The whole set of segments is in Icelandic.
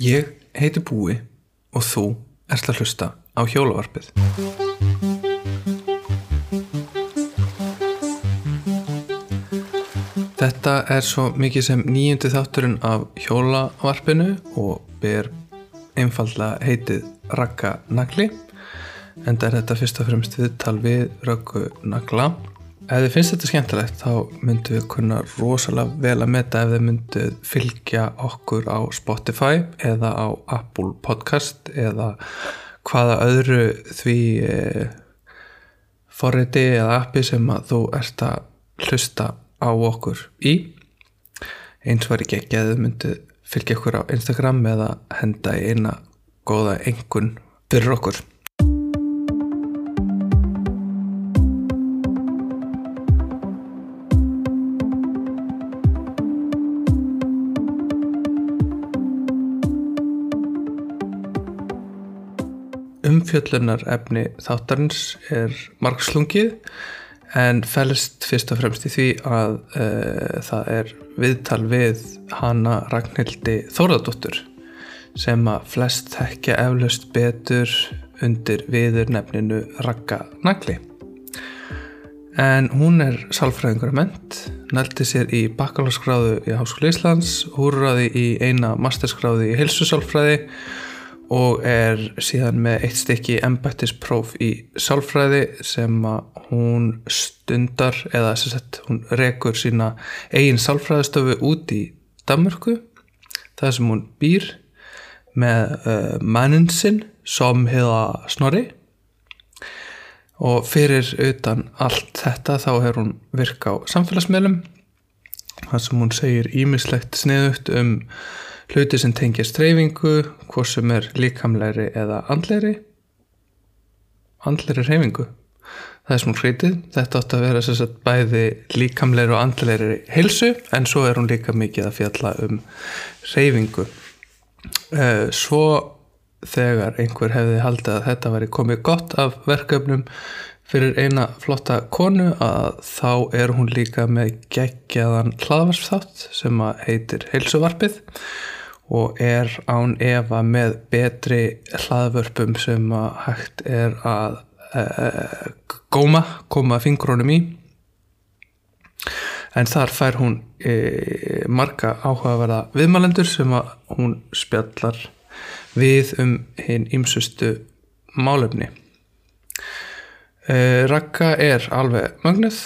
Ég heiti Búi og þú ert að hlusta á hjólavarpið. Þetta er svo mikið sem nýjundi þátturinn af hjólavarpinu og ber einfallega heitið Raka Nagli en það er þetta fyrst og fremst viðtal við Röggu Nagla Ef þið finnst þetta skemmtilegt þá myndum við kunna rosalega vel að metta ef þið myndið fylgja okkur á Spotify eða á Apple Podcast eða hvaða öðru því e, forriti eða appi sem að þú ert að hlusta á okkur í. Eins var ekki ekki að þið myndið fylgja okkur á Instagram eða henda í eina góða engun fyrir okkur umfjöllunar efni þáttarins er margslungið en fælist fyrst og fremst í því að uh, það er viðtal við hana Ragnhildi Þóradóttur sem að flest þekkja eflaust betur undir viður nefninu Ragga Nagli. En hún er salfræðingur ment nælti sér í bakalaskráðu í Háskóli Íslands húrraði í eina masterskráði í hilsusálfræði og er síðan með eitt stykki embættispróf í sálfræði sem að hún stundar eða sem sagt hún rekur sína eigin sálfræðistöfu út í Danmörku það sem hún býr með uh, mannin sinn som heða Snorri. Og fyrir utan allt þetta þá er hún virka á samfélagsmiðlum þar sem hún segir ímislegt sniðugt um hluti sem tengja streyfingu hvort sem er líkamleiri eða andleiri andleiri reyfingu það er smúl hrítið þetta átt að vera sagt, bæði líkamleiri og andleiri heilsu en svo er hún líka mikið að fjalla um reyfingu eh, svo þegar einhver hefði haldið að þetta væri komið gott af verkefnum fyrir eina flotta konu að þá er hún líka með geggjaðan hlaðvarsþátt sem heitir heilsuvarpið og er án Eva með betri hlaðvörpum sem að hægt er að e, góma, koma fingrónum í. En þar fær hún e, marga áhugaverða viðmælendur sem að hún spjallar við um hinn ymsustu málefni. E, Raka er alveg mögnuð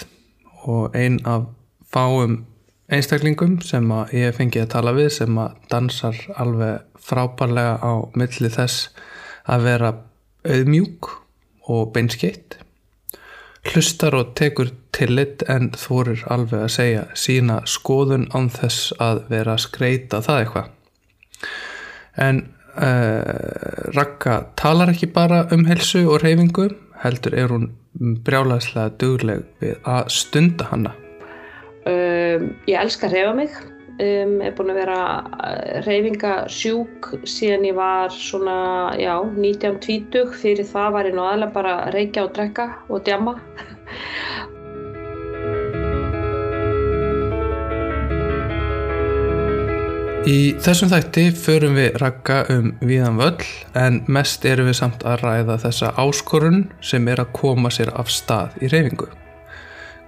og ein af fáum einstaklingum sem að ég fengi að tala við sem að dansar alveg frábærlega á milli þess að vera auðmjúk og beinskeitt hlustar og tekur tillit en þorir alveg að segja sína skoðun án þess að vera að skreita það eitthvað. En uh, Raka talar ekki bara um helsu og reyfingu heldur er hún brjálæslega dugleg við að stunda hanna Um, ég elska að reyfa mig, um, er búin að vera reyfingasjúk síðan ég var svona, já, 1920, fyrir það var ég nú aðlega bara að reykja og drekka og djamma. Í þessum þætti förum við rakka um viðan völl en mest erum við samt að ræða þessa áskorun sem er að koma sér af stað í reyfingu.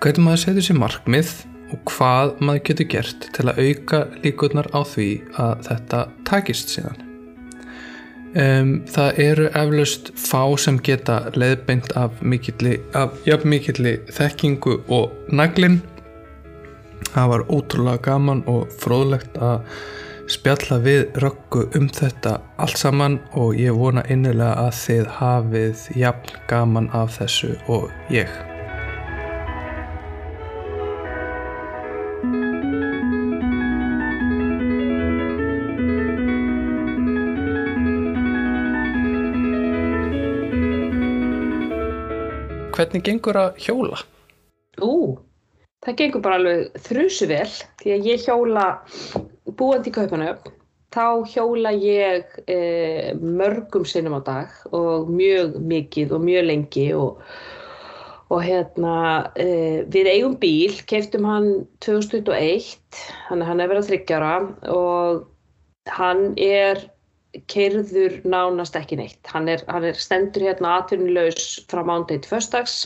Hvernig maður setur sér markmið og hvað maður getur gert til að auka líkurnar á því að þetta takist síðan. Um, það eru eflaust fá sem geta leiðbeint af mikilli þekkingu og naglinn. Það var ótrúlega gaman og fróðlegt að spjalla við röggu um þetta allt saman og ég vona innilega að þið hafið jafn gaman af þessu og ég. Hvernig gengur að hjóla? Ú, það gengur bara alveg þrjusu vel því að ég hjóla búandi í kaupanöfn þá hjóla ég e, mörgum sinnum á dag og mjög mikið og mjög lengi og, og hérna e, við eigum bíl, keftum hann 2021, hann er verið að þryggjara og hann er keirður nánast ekki neitt. Hann er, hann er stendur hérna atvinnulegs frá mándegi til förstags.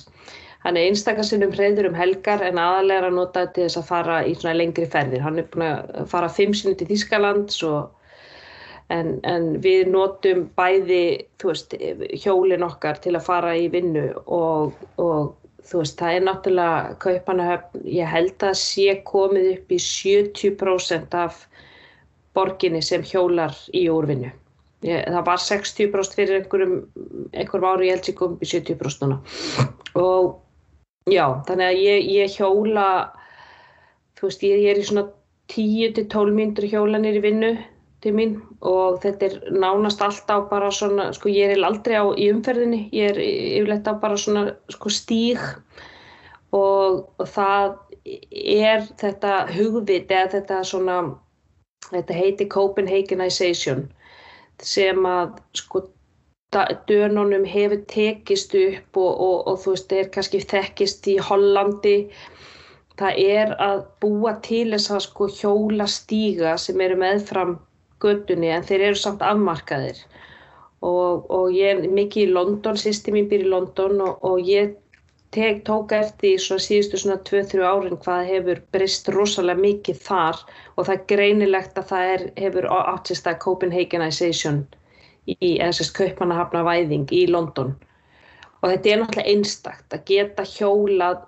Hann er einstakarsinnum hreyður um helgar en aðalega er að nota til þess að fara í svona lengri ferðir. Hann er búin að fara fimm sinni til Þískalands en, en við notum bæði veist, hjólin okkar til að fara í vinnu og, og þú veist það er náttúrulega kaupanahöfn, ég held að sé komið upp í 70% af borginni sem hjólar í úrvinnu. Það var 60% fyrir einhverjum, einhverjum ári ég held sem kom upp í 70% núna og já, þannig að ég, ég hjóla þú veist, ég, ég er í svona 10-12 myndur hjólanir í vinnu til mín og þetta er nánast alltaf bara svona, sko ég er aldrei á í umferðinni, ég er yfirleitt á bara svona sko stíg og, og það er þetta hugvit eða þetta svona þetta heiti Copenhagenization sem að sko dönunum hefur tekist upp og, og, og þú veist, það er kannski þekkist í Hollandi. Það er að búa til þess að sko hjóla stíga sem eru meðfram göttunni en þeir eru samt afmarkaðir. Og, og ég er mikið í London, sýsti mín býr í London og ég tek, tók eftir í svona síðustu svona 2-3 árin hvað hefur brist rosalega mikið þar og það er greinilegt að það er, hefur átt sérst að Copenhagenization í þessast kaupmannahafna væðing í London. Og þetta er náttúrulega einstakt að geta hjólað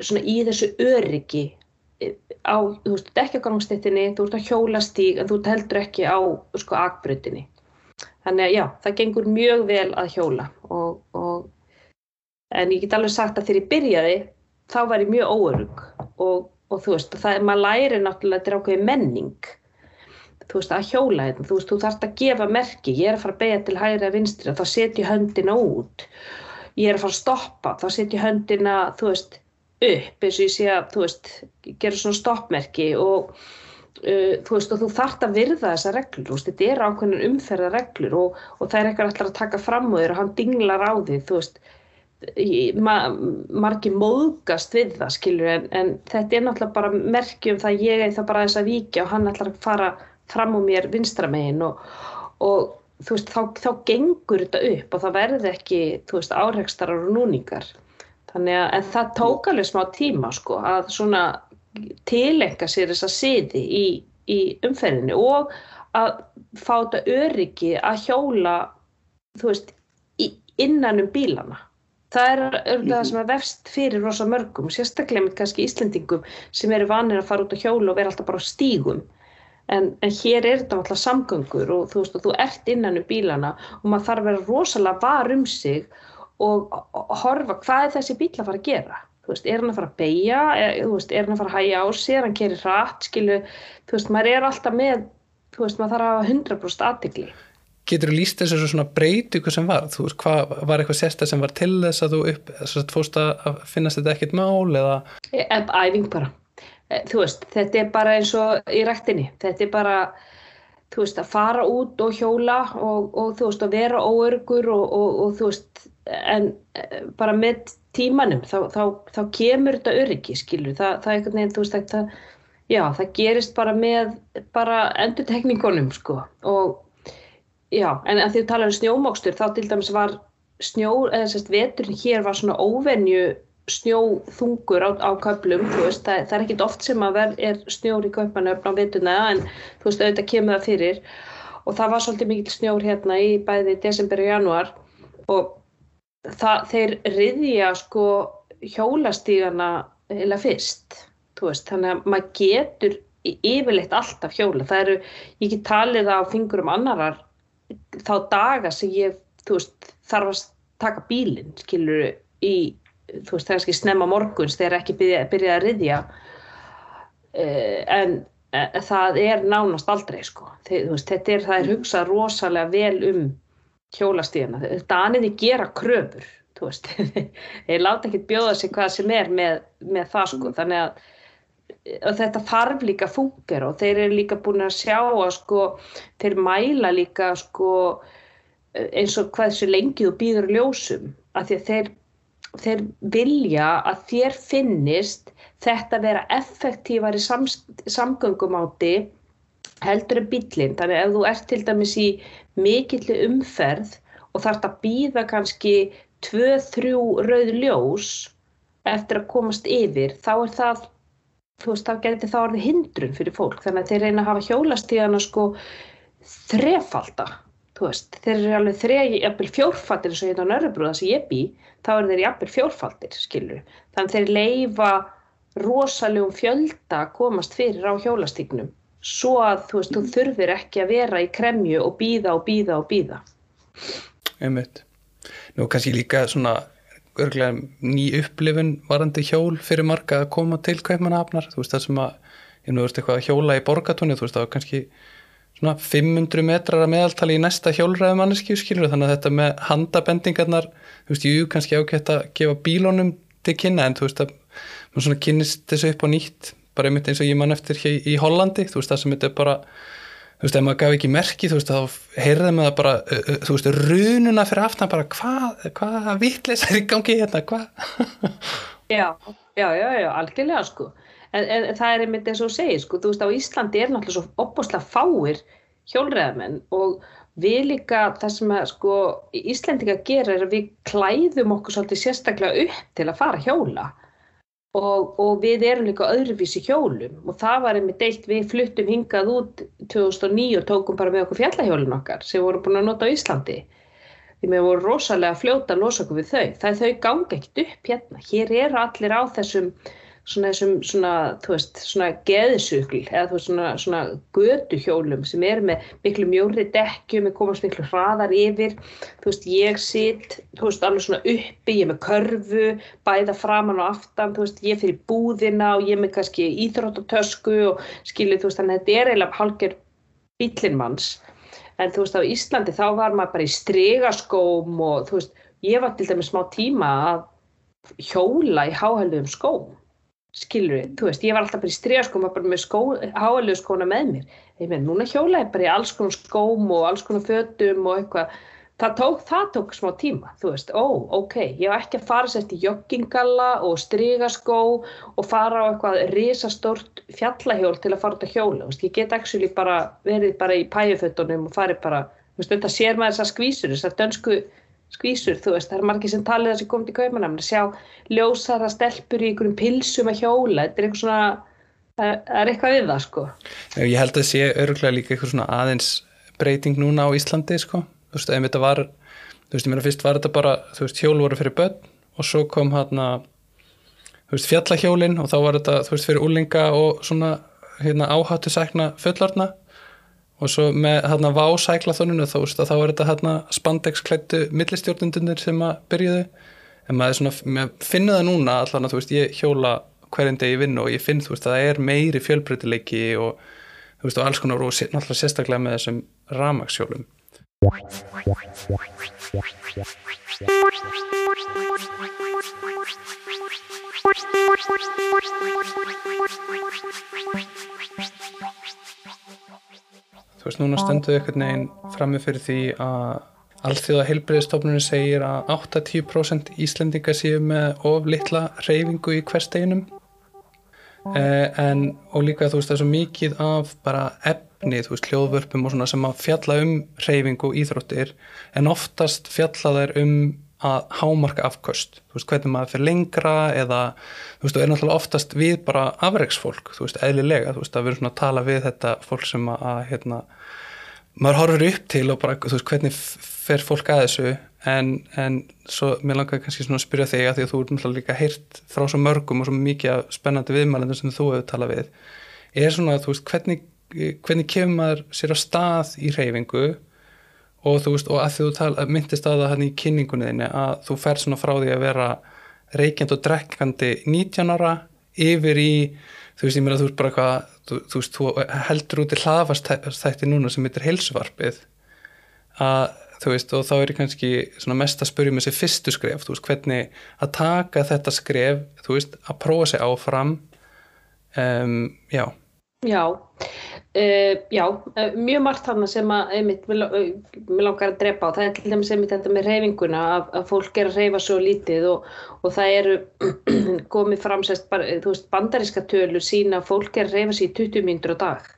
svona í þessu öryggi á, þú veist, ekki á gangstéttinni, þú ert að hjóla stíg en þú heldur ekki á sko akbrutinni þannig að já, það gengur mjög vel að hjóla og, og en ég get alveg sagt að þegar ég byrjaði þá var ég mjög óörug og, og þú veist, það, maður læri náttúrulega þetta er ákveði menning. Þú veist, að hjóla þetta, hérna. þú veist, þú þarfst að gefa merki, ég er að fara að beja til hægri að vinstri, þá setjum höndina út. Ég er að fara að stoppa, þá setjum höndina, þú veist upp, eins og ég sé að, þú veist gera svona stoppmerki og uh, þú veist, og þú þarfst að virða þessa reglur, þú veist, þetta er ákveðin umferða reglur og, og það er eitthvað alltaf að taka fram og þér og hann dinglar á því, þú veist ma margi móðgast við það skilur en, en þetta er náttúrulega bara merkjum það ég það bara þess að vika og hann ætlar að fara fram úr mér vinstramegin og, og þú veist þá, þá gengur þetta upp og það verði ekki þú veist áreikstarar og núningar. Þannig að en það tók alveg smá tíma sko að svona tilenga sér þess að siði í, í umferðinu og að fá þetta öryggi að hjóla þú veist innan um bílana það er örgulega það sem er vefst fyrir rosa mörgum, sérstaklega með kannski Íslendingum sem eru vanir að fara út á hjólu og vera alltaf bara á stígum. En, en hér er þetta alltaf samgöngur og þú veist og þú ert innan um bílana og maður þarf að vera rosalega var um sig og, horfa hvað er þessi bíl að fara að gera? Þú veist, er hann að fara að beigja er, veist, er hann að fara að hæja á er hann að keri hratt skilu, þú veist, maður er alltaf með þú veist, maður þarf að hafa 100% aðtikli Getur þú líst þessu svona breytu hvað sem var? Þú veist, hvað var eitthvað sérsta sem var til þess að þú upp, þess að finnast þetta ekkit mál eða? Æfing bara. E, þú veist, þetta er bara eins og í rættinni. Þetta er bara, þú veist, að fara út og hjóla og, og þú veist, að vera óörgur og, og, og þú veist, en e, bara með tímanum, þá, þá, þá kemur þetta öryggi, skilur. Þa, það er eitthvað nefn, þú veist, það, já, það gerist bara með bara endurtekningunum, sko, og Já, en að því að tala um snjómokstur, þá til dæmis var snjó, eða sérst veturinn hér var svona óvenju snjóþungur á, á köplum, veist, það, það er ekkit oft sem að verð er snjór í köpmanöfn á veturna en þú veist, auðvitað kemur það fyrir. Og það var svolítið mikil snjór hérna í bæði desember og januar og það, þeir riðja sko hjólastígana eða fyrst, veist, þannig að maður getur yfirleitt alltaf hjóla, það eru, ég get talið á fingurum annarar þá daga sem ég veist, þarf að taka bílinn skilur í þú veist það er ekki snemma morguns þegar ekki byrja, byrja að riðja uh, en uh, það er nánast aldrei sko. Þe, veist, þetta er, er hugsað rosalega vel um hjólastíðana Daniði gera kröfur þeir láta ekki bjóða sig hvað sem er með, með það sko. Þannig að og þetta þarf líka funker og þeir eru líka búin að sjá að sko, þeir mæla líka sko, eins og hvað þessu lengi þú býður ljósum að því að þeir, þeir vilja að þér finnist þetta vera effektívar í sam, samgöngumáti heldur en bílinn. Þannig ef þú ert til dæmis í mikilli umferð og þarf að býða kannski 2-3 rauð ljós eftir að komast yfir, þá er það, þú veist, þá getur það orðið hindrun fyrir fólk. Þannig að þeir reyna að hafa hjólastíðana sko þrefalda, þú veist, þeir eru alveg þreja, jafnvel fjórfaldir eins og hérna á Nörðubrúða sem ég bý, þá eru þeir jafnvel fjórfaldir, skilur. Þannig þeir leifa rosalegum fjölda að komast fyrir á hjólastíknum svo að þú veist, þú þurfir ekki að vera í kremju og býða og býða og býða. Einmitt. Nú kannski líka svona örglega ný upplifin varandi hjól fyrir marga að koma til kaupmanahafnar, þú veist það sem að ég nú veist eitthvað að hjóla í borgatónu, þú veist það var kannski svona 500 metrar að meðaltali í næsta hjólræðu manneski, skilur þannig að þetta með handabendingarnar, þú veist, jú kannski ákveðt að gefa bílónum til kynna en þú veist að maður svona kynnist þessu upp á nýtt bara einmitt eins og ég mann eftir hér í Hollandi þú veist það sem þetta er bara þú veist ef maður gaf ekki merki þú veist þá heyrðum við það bara þú veist rununa fyrir aftan bara hvað hva, vittleis er í gangi hérna? Hvað? Já, já, já, já, algjörlega sko. En, en það er einmitt eins og segið sko þú veist á Íslandi er náttúrulega svo opbúslega fáir hjólreðamenn og við líka það sem að sko er að við klæðum okkur svolítið sérstaklega upp til að fara hjóla og, og við erum líka öðruvísi hjólum. Og það var einmitt eitt, við fluttum hingað út 2009 og tókum bara með okkur fjallahjólun okkar sem voru búin að nota á Íslandi. Því við vorum rosalega fljóta losa okkur við þau, það er þau gangi ekkert upp hérna, hér eru allir á þessum svona þessum svona, þú veist, svona geðsugl eða þú veist, svona, svona göduhjólum sem er með miklu mjóri dekkjum, við komast miklu hraðar yfir, þú veist, ég sitt, þú veist, alveg svona uppi, ég er með körfu, bæða framann og aftan, þú veist, ég fyrir búðina og ég er með kannski íþróttatösku og skilju, þú veist, þannig að þetta er eiginlega halger bílinmanns, en þú veist, á Íslandi þá var maður bara í stregaskóm og þú veist, ég var til dæmis smá tíma að hjóla í háhælduðum skóm skilur við, þú veist, ég var alltaf bara í stríðaskóm bara með háalögu skóna með mér. Ég meina, núna hjóla ég bara í alls konar skóm og alls konar fötum og eitthvað. Það tók, það tók smá tíma þú veist, ó, ok, ég var ekki að fara sér til joggingalla og stríðaskó og fara á eitthvað risastort fjallahjól til að fara út að hjóla veist, ég get ekki bara verið bara í pæjufötunum og farið bara, veist, þetta sér maður þessar skvísur, þessar dönsku skvísur, þú veist, það er margir sem talið að það sé komið til kaupanamn, að sjá ljósara stelpur í einhverjum pilsum að hjóla þetta er eitthvað svona, það er eitthvað við það, sko. Ég held að það sé öruglega líka eitthvað svona aðeins breyting núna á Íslandi, sko. Þú veist, ef þetta var, þú veist, ég meina fyrst var þetta bara, þú veist, hjól voru fyrir börn og svo kom hérna þú veist, fjallahjólin og þá var þetta, þú veist, fyrir úlinga og svona hérna áháttu sækna fullorna og svo með hérna vásæklaþoninu þá, þá er þetta hérna spandexklættu millistjórnundunir sem að byrjuðu. En maður, svona, maður finna það núna allan að þú veist ég hjóla hverjum degi vinnu og ég finn þú veist að það er meiri fjölbreytileiki og þú veist og alls konar og náttúrulega sérstaklega með þessum ramagsjólum Þú veist, núna stenduðu einhvern veginn frammi fyrir því að allþjóða heilbreyðstofnunum segir að 80% Íslendinga séu með of litla reyfingu í hversteginum eh, en og líka þú veist það er svo mikið af bara efni, þú veist, hljóðvörpum og svona sem að fjalla um reyfingu íþróttir en oftast fjalla þær um að hámarka afkvöst, þú veist, hvernig maður fyrir lengra eða, þú veist, þú er náttúrulega oftast við bara afreiksfólk, þú veist, eðlilega, þú veist, að við erum svona að tala við þetta fólk sem að, hérna, maður horfur upp til og bara, þú veist, hvernig fer fólk að þessu, en, en svo, mér langar kannski svona að spyrja þig að því að þú er náttúrulega líka heyrt frá svo mörgum og svo mikið spennandi viðmælendur sem þú hefur talað við, er svona, þú veist, hvernig, hvernig kemur maður sér á stað í reyfingu og þú veist, og að þú tala, myndist að það hann í kynningunni þinni að þú fer svona frá því að vera reykjand og drekkandi 19 ára yfir í, þú veist, ég meina þú veist bara hvað, þú, þú veist, þú heldur út í hlaðfastætti núna sem heitir heilsuvarpið. Að, þú veist, og þá er kannski svona mest að spyrja með um þessi fyrstu skref, þú veist, hvernig að taka þetta skref, þú veist, að prófa sig áfram um, já Já, uh, já, uh, mjög margt þarna sem að einmitt mér uh, langar að drepa á, það er til dæmis einmitt þetta með reyfinguna að, að fólk er að reyfa svo lítið og, og það eru komið fram sérst, þú veist, bandaríska tölur sína að fólk er að reyfa sér í 20 mínútur á dag.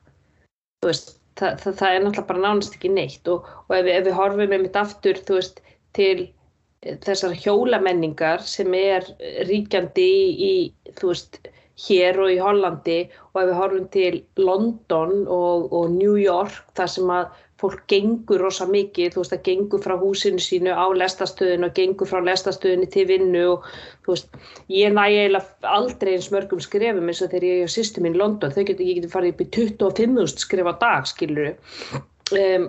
Veist, það, það, það er náttúrulega bara nánast ekki neitt og, og ef, ef við horfum með mitt aftur veist, til þessar hjólamenningar sem er ríkjandi í, í þú veist hér og í Hollandi og ef við horfum til London og, og New York þar sem að fólk gengur rosa mikið, þú veist að gengur frá húsinu sínu á lestastöðinu og gengur frá lestastöðinu til vinnu og þú veist, ég næ eiginlega aldrei eins mörgum skrefum eins og þegar ég er á sýstum í London, þau getur, getur farið upp í 25.000 skref á dag, skiluru um,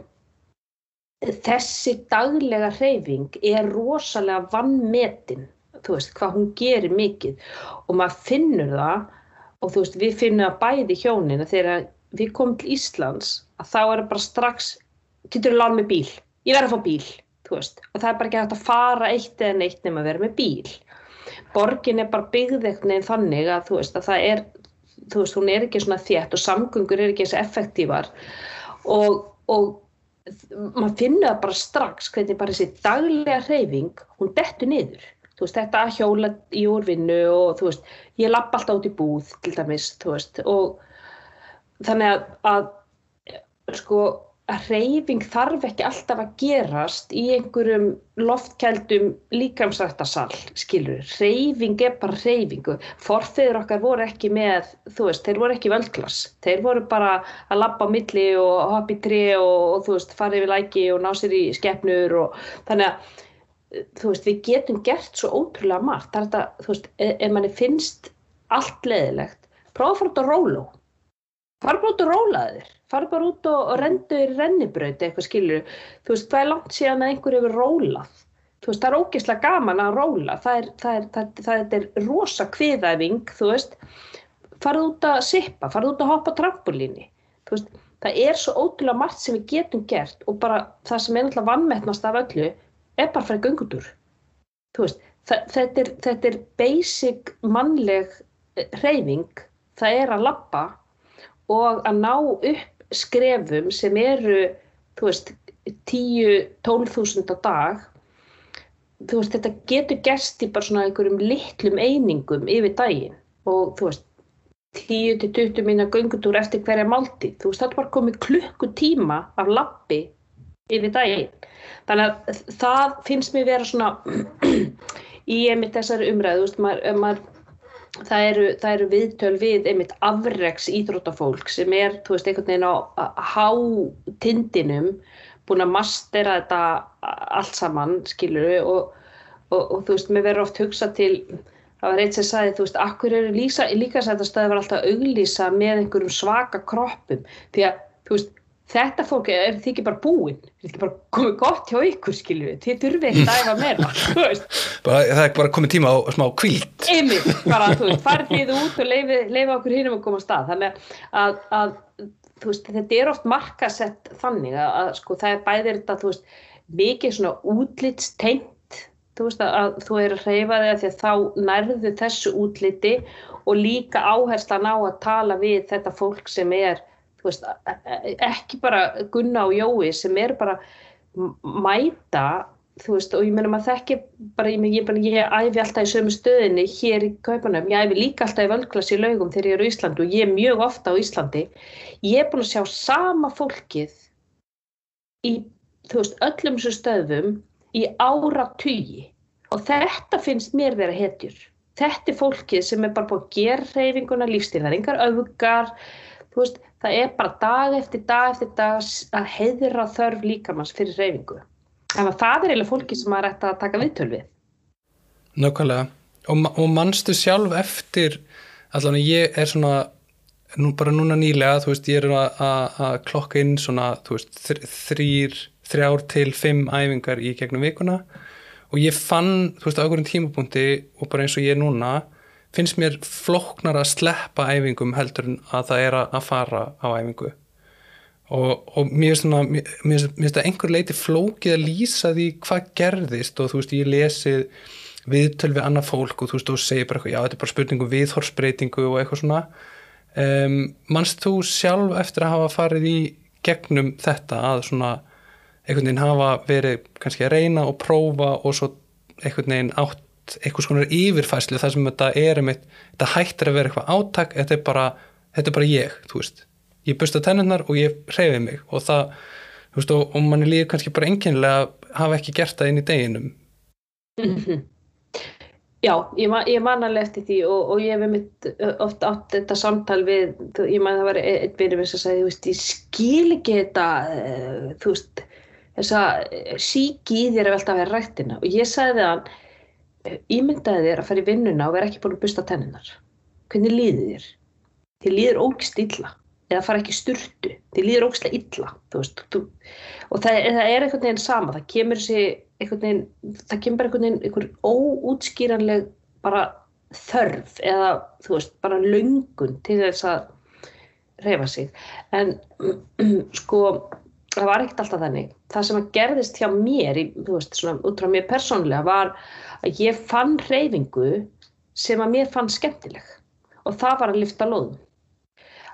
þessi daglega hreyfing er rosalega vannmetin þú veist, hvað hún gerir mikið. Og maður finnur það og þú veist, við finnum það bæði hjónin að þegar við komum til Íslands að þá er bara strax, getur þú lána með bíl? Ég verði að fá bíl, þú veist. Og það er bara ekki hægt að fara eitt eða neitt nema að vera með bíl. Borgin er bara byggð eitthvað nefn þannig að þú veist, að það er þú veist, hún er ekki svona þétt og samgöngur er ekki eins effektívar. Og, og maður finnur það bara strax hvernig bara þessi daglega hreyfing hún dettur niður veist, þetta að hjóla í úrvinnu og þú veist, ég lapp alltaf út í búð til dæmis, þú veist, og þannig að, að sko, að reyfing þarf ekki alltaf að gerast í einhverjum loftkældum líkamsrættasal, skilur, reyfing er bara reyfingu, forfiður okkar voru ekki með, þú veist, þeir voru ekki völdklass, þeir voru bara að lappa á milli og hoppa í tri og, og þú veist, fara yfir læki og ná sér í skeppnur og þannig að þú veist, við getum gert svo ótrúlega margt, það er þetta, þú veist, ef, ef manni finnst allt leðilegt, prófa að fara út á róló, fara bara út og róla þér, fara bara út og, og rendu þér rennibröð eitthvað skilur, þú veist, hvað er langt síðan að einhverju hefur rólað, þú veist, það er ógeðslega gaman að róla, það er, það er, það, það er rosa kviðæfing, þú veist, farað út að sippa, farað út að hoppa trampolíni, þú veist, það er svo ótrúlega margt sem við getum gert og bara það sem er náttúrulega vannmettnast af öllu er bara að fara í göngutur þetta, er, þetta er basic mannleg hreyfing. Það er að lappa og að ná upp skrefum sem eru þú veist 10-12.000 á dag. Þú veist þetta getur gerst í bara svona einhverjum litlum einingum yfir daginn og þú veist 10-20 minna göngutúr eftir hverja málti þú veist þetta var komið klukkutíma af lappi yfir daginn. Þannig að það finnst mér vera svona í einmitt þessari umræðu veist, maður, maður, það, eru, það eru viðtöl við einmitt afreiks íþróttafólk sem er þú veist einhvern veginn á hátindinum búin að mastera þetta allt saman skiluru og, og, og þú veist mér verður oft hugsa til það var eitt sem sagði þú veist akkur eru líka sætt að staði var alltaf auglýsa með einhverjum svaka kroppum? Því að þú veist þetta fólk er því ekki bara búinn. Þetta er ekki bara komið gott hjá ykkur skilju þið þurfið ekki að æfa meira bara, það er bara komið tíma á smá kvílt einmitt, bara þú veist, farið út og leifið okkur hínum að koma á stað. Þannig að, að veist, þetta er oft markasett þannig að, að sko, það er bæðir þetta þú veist, mikið svona útlitstengt þú veist að þú er að hreyfa þig að því að þá nærðu þessu útliti og líka áherslan á að tala við þetta fólk sem er veist, ekki bara Gunna og Jói sem er bara mæta veist og ég menna maður þekki bara ég, ég, ég æfi alltaf í sömu stöðinni hér í Kaupanum, ég æfi líka alltaf í völdklassi í laugum þegar ég er á Íslandi og ég er mjög ofta á Íslandi. Ég er búin að sjá sama fólkið í veist öllum þessu stöðum í ára tugi og þetta finnst mér vera hetjur. Þetta er fólkið sem er bara búin að gera reyfinguna lífstíðaringar, auðgar þú veist það er bara dag eftir dag eftir dag að heiðra þörf líkamanns fyrir reyfingu. Að það er eiginlega fólki sem maður ætti að taka viðtöl við. Nákvæmlega. Og, og mannstu sjálf eftir, allavega ég er svona, nú bara núna nýlega, þú veist, ég er að klokka inn svona, þú veist, þrýr, þrjár til fimm æfingar í gegnum vikuna og ég fann, þú veist, á einhverjum tímapunkti og bara eins og ég er núna, finnst mér floknar að sleppa æfingum heldur en að það er að fara á æfingu. Og, og mér finnst það einhver leiti flókið að lýsa því hvað gerðist og þú veist ég lesið viðtöl við annað fólk og þú veist þú segir bara já þetta er bara spurningu um viðhorsbreytingu og eitthvað svona. Um, mannst þú sjálf eftir að hafa farið í gegnum þetta að svona einhvern veginn hafa verið kannski að reyna og prófa og svo einhvern veginn átt einhvers konar yfirfæslu þar sem þetta er einmitt, þetta hættir að vera eitthvað átak þetta er bara, þetta er bara ég, þú veist. Ég busta tennurnar og ég reyfi mig og það, þú veist, og, og manni líður kannski bara enginlega að hafa ekki gert það inn í deginum. Mhm. Já, ég, ma ég man alveg eftir því og, og ég hef mitt oft átt þetta samtal við, ég man það var e- einn minn sem sagði, þú veist, ég skil ekki þetta, uh, þú veist, þessa eh, síki í þér að velta að vera rættina. Og ég sagði við hann, ímyndaði þér að fara í vinnuna og vera ekki búin að busta tenninar. Hvernig líður þér? Þér líður ógst illa. Eða fara ekki sturtu, þér líður ógstlega illa, veist, þú, og það, það er einhvern veginn sama, það kemur einhvern veginn, það kemur einhvern veginn einhver óútskýranleg bara þörf eða þú veist, bara löngun til þess að reyfa sig. En sko það var ekkert alltaf þannig. Það sem að gerðist hjá mér í, þú veist, svona út frá mér persónlega var að ég fann reyfingu sem að mér fann skemmtileg. Og það var að lifta lóðum.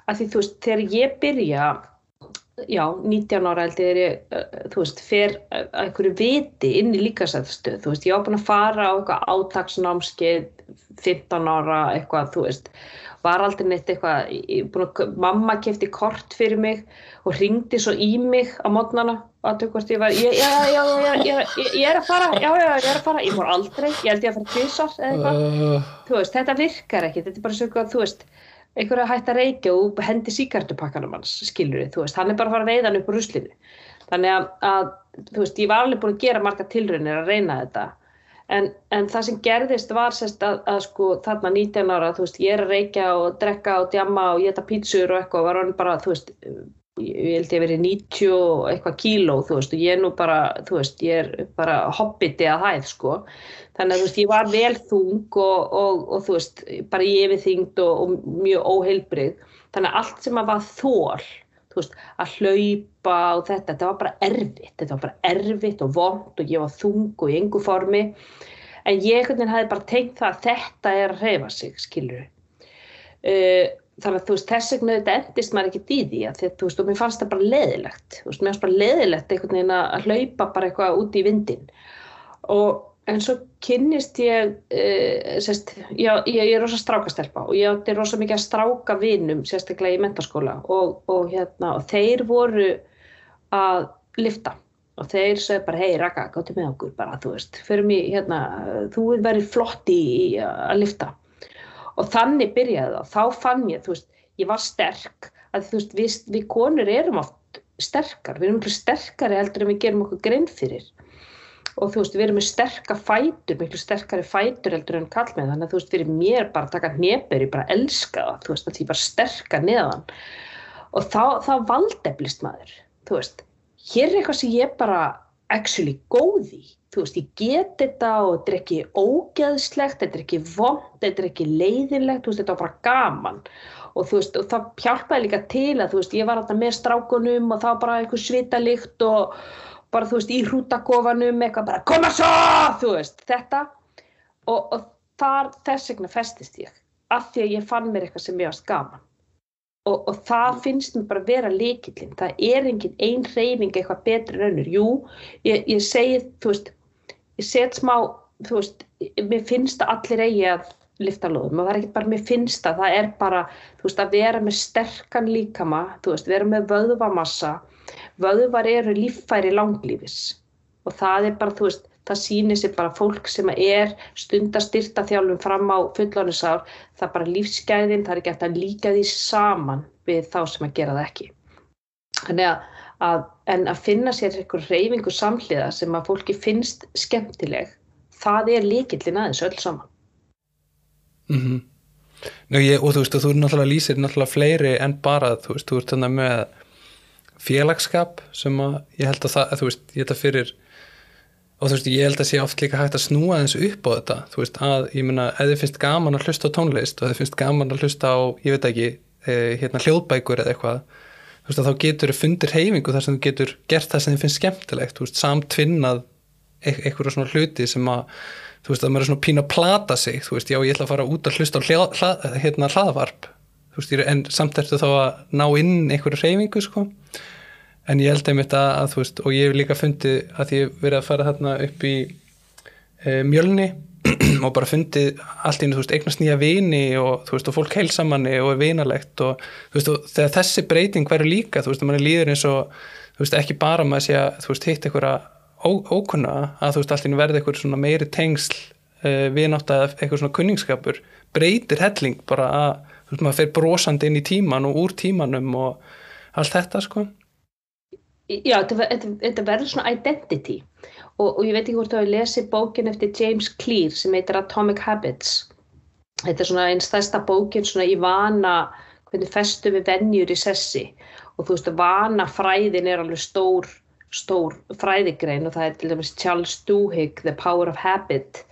Að því þú veist, þegar ég byrja já, 19 ára held ég er þú veist, fer að einhverju viti inn í líkasæðstöð, þú veist, ég á búin að fara á eitthvað átaksnámskeið 15 ára, eitthvað, þú veist var aldrei neitt eitthvað að, mamma kefti kort fyrir mig og ringdi svo í mig á mótnana og að hvort ég var já, já, já, ég, er að fara já, já, ég er að fara, ég fór aldrei ég held ég að fara tvisar eða eitthvað. Uh, þú veist, þetta virkar ekki, þetta er bara svo eitthvað, þú veist, einhverja hægt að reykja og hendi síkartupakkanum hans, skilur þú veist, hann er bara að fara að veiða hann upp úr ruslinu. Þannig að, að, þú veist, ég var alveg búin að gera marga tilraunir að reyna þetta, en, en það sem gerðist var sérst að, að sko þarna 19 ára, þú veist, ég er að reykja og drekka og djamma og geta pítsur og eitthvað, var hann bara, þú veist, ég held ég verið 90 og eitthvað kíló, þú veist, og ég er nú bara, þú veist, ég er bara hobbiti að hæð, sko. Þannig að þú veist, ég var vel þung og, og, og þú veist, bara í yfirþyngd og, og mjög óheilbrið. Þannig að allt sem að var þú veist, að hlaupa og þetta, þetta var bara erfitt. Þetta var bara erfitt og vond og ég var þung og í engu formi. En ég veginn hafði bara tengt það að þetta er að hreyfa sig, skilur við. Þannig að þú veist, þess vegna þetta endist maður ekki því að því að þú veist, og mér fannst það bara leðilegt. Þú veist, mér fannst bara leðilegt einhvern veginn að hlaupa bara eitthvað út í vindin. Og en svo kynnist ég, uh, sérst, ég, ég, ég er rosa strákastelpa og ég átti rosa mikið að stráka vinum, sérstaklega í mentaskóla og, og, hérna, og þeir voru að lifta og þeir sögðu bara, hei Raka, gáttu með okkur bara, þú veist, fyrir mig, hérna, þú verður flott í, að lifta og þannig byrjaði það, þá fann ég, þú veist, ég var sterk, að þú veist, við, við konur erum oft sterkar, við erum sterkari heldur en við gerum okkur grein fyrir og þú veist, við erum með sterka fætur, miklu sterkari fætur heldur en kall með þannig að þú veist, fyrir mér bara að taka hnepur, ég bara elska það, þú veist, að því bara sterka neðan. Og þá, þá valdeflist maður, þú veist, hér er eitthvað sem ég bara actually góð í, þú veist, ég get þetta og þetta er ekki ógeðslegt, þetta er ekki vond, þetta er ekki leiðinlegt, þú veist, þetta er bara gaman. Og þú veist, og það hjálpaði líka til að þú veist, ég var alltaf með strákunum og það var bara eitthvað svitalikt og bara þú veist í hrútakofanum eitthvað bara koma svo þú veist þetta. Og, og þar þess vegna festist ég af því að ég fann mér eitthvað sem ég var skaman og, og það finnst mér bara vera líkillin það er engin ein reyning eitthvað betri önnur. Jú, ég, ég segi þú veist, ég set smá þú veist, mér finnst að allir eigi að lifta lóðum. Og það er ekki bara mér finnst að það er bara þú veist að vera með sterkan líkama þú veist, vera með vöðvamassa vöðvar eru líffæri langlífis og það er bara, þú veist, það sýnir sér bara fólk sem er stundastyrta þjálfum fram á fullónisár, það er bara lífsgæðin, það er ekki eftir að líka því saman við þá sem að gera það ekki. Þannig að, að en að finna sér einhver reyfingu samhliða sem að fólki finnst skemmtileg, það er líkillin aðeins öll saman. mm -hmm. Nú, ég, og þú veist, og þú náttúrulega lýsir náttúrulega fleiri en bara, þú veist, þú ert þannig með félagskap sem að ég held að það, að, þú veist, ég held að fyrir og þú veist, ég held að sé oft líka hægt að snúa eins upp á þetta, þú veist, að ég meina, ef þið finnst gaman að hlusta á tónlist og þið finnst gaman að hlusta á, ég veit ekki eh, hérna hljóðbækur eða eitthvað þú veist, þá getur þið fundir heimingu þar sem þú getur gert það sem þið finnst skemmtilegt. Þú veist, samtvinnað e eitthvað svona hluti sem að þú veist, að maður er svona pína að plata sig. Þú veist, já, ég ætla að fara út að hlusta á hljá, hla, hérna hlaðvarp veist, en samt ertu þá að ná inn einhverju hreyfingu, sko. En ég held einmitt að, að þú veist og ég hef líka fundið að ég verið að fara þarna upp í e, mjölni og bara fundið allt í einu, þú veist, eignast nýja vini og þú veist, og fólk heilsamanni og er vinalegt og þú veist, og þegar þessi breyting verður líka, þú veist, mann er líður eins og þú veist, ekki bara maður sé að þú veist, hitt einhverja ókunna að þú veist, allt í einu verði einhver svona meiri tengsl uh, vinátt að eitthvað svona kunningsskapur breytir helling bara að þú veist, maður fer brosandi inn í tíman og úr tímanum og allt þetta, sko. Já, þetta, verður svona identity. Og, og ég veit ekki hvort þú hefur lesið bókin eftir James Clear sem heitir Atomic Habits. Þetta er svona einn stærsta bókin svona í vana hvernig festu við vennjur í sessi. Og þú veist að vana fræðin er alveg stór, stór fræðigrein og það er til dæmis Charles Duhigg The Power of Habit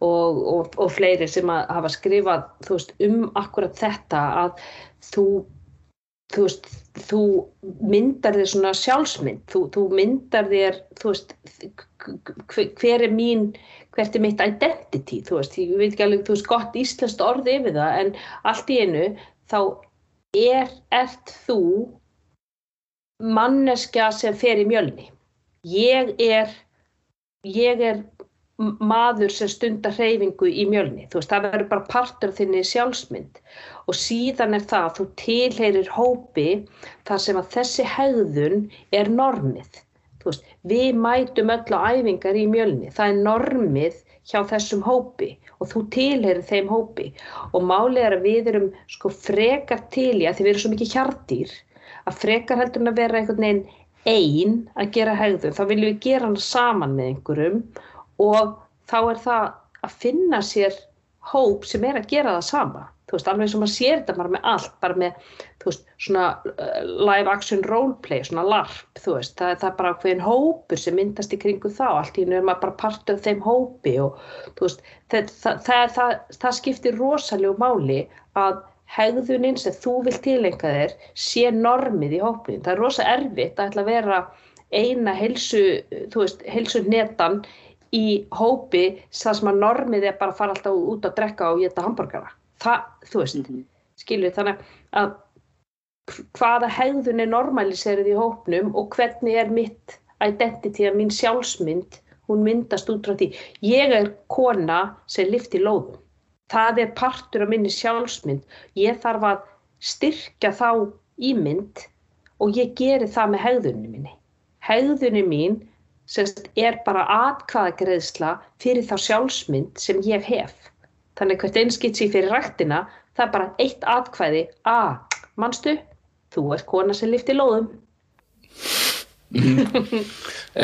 og, og, og fleiri sem hafa skrifað veist, um akkurat þetta að þú þú veist, þú myndar þér svona sjálfsmynd, þú, þú myndar þér, veist, hver er mín, hvert er mitt identity, þú veist, ég veit ekki alveg, þú veist, gott íslenskt orði yfir það, en allt í einu, þá er, ert þú manneskja sem fer í mjölni. Ég er, ég er maður sem stundar hreyfingu í mjölni, þú veist, það verður bara partur þinni sjálfsmynd. Og síðan er það að þú tilheyrir hópi þar sem að þessi hegðun er normið. Veist, við mætum öll á æfingar í mjölni, það er normið hjá þessum hópi og þú tilheyrir þeim hópi. Og málið er að við erum sko frekar til í að því við erum svo mikið hjartýr að frekar heldur að vera einhvern veginn einn að gera hegðun, þá viljum við gera hann saman með einhverjum og þá er það að finna sér hóp sem er að gera það sama. Þú veist, alveg og maður sér þetta bara með allt, bara með, þú veist, svona uh, live action roleplay, svona larp, þú veist, það, það er bara hverjum hópur sem myndast í kringu þá, allt í nú er maður bara partur af þeim hópi og, þú veist, það, það, það skiptir rosalega máli að hegðuninn sem þú vil tilenga þér sé normið í hópin, það er rosa erfitt að ætla að vera eina helsu, þú veist, helsu netan í hópi það sem að normið er bara að fara alltaf út að drekka og geta hambúrgara það, þú veist, mm -hmm. skilur þannig að hvaða hegðun er normaliserið í hópnum og hvernig er mitt identity að mín sjálfsmynd hún myndast út frá því. Ég er kona sem lifti lóðum. Það er partur af minni sjálfsmynd. Ég þarf að styrkja þá ímynd og ég geri það með hegðunni minni. Hegðunni mín semst, er bara atkvaðagreðsla fyrir þá sjálfsmynd sem ég hef Þannig hvert einskitsi fyrir rættina, það er bara eitt atkvæði. A, mannstu, þú ert kona sem lifti lóðum.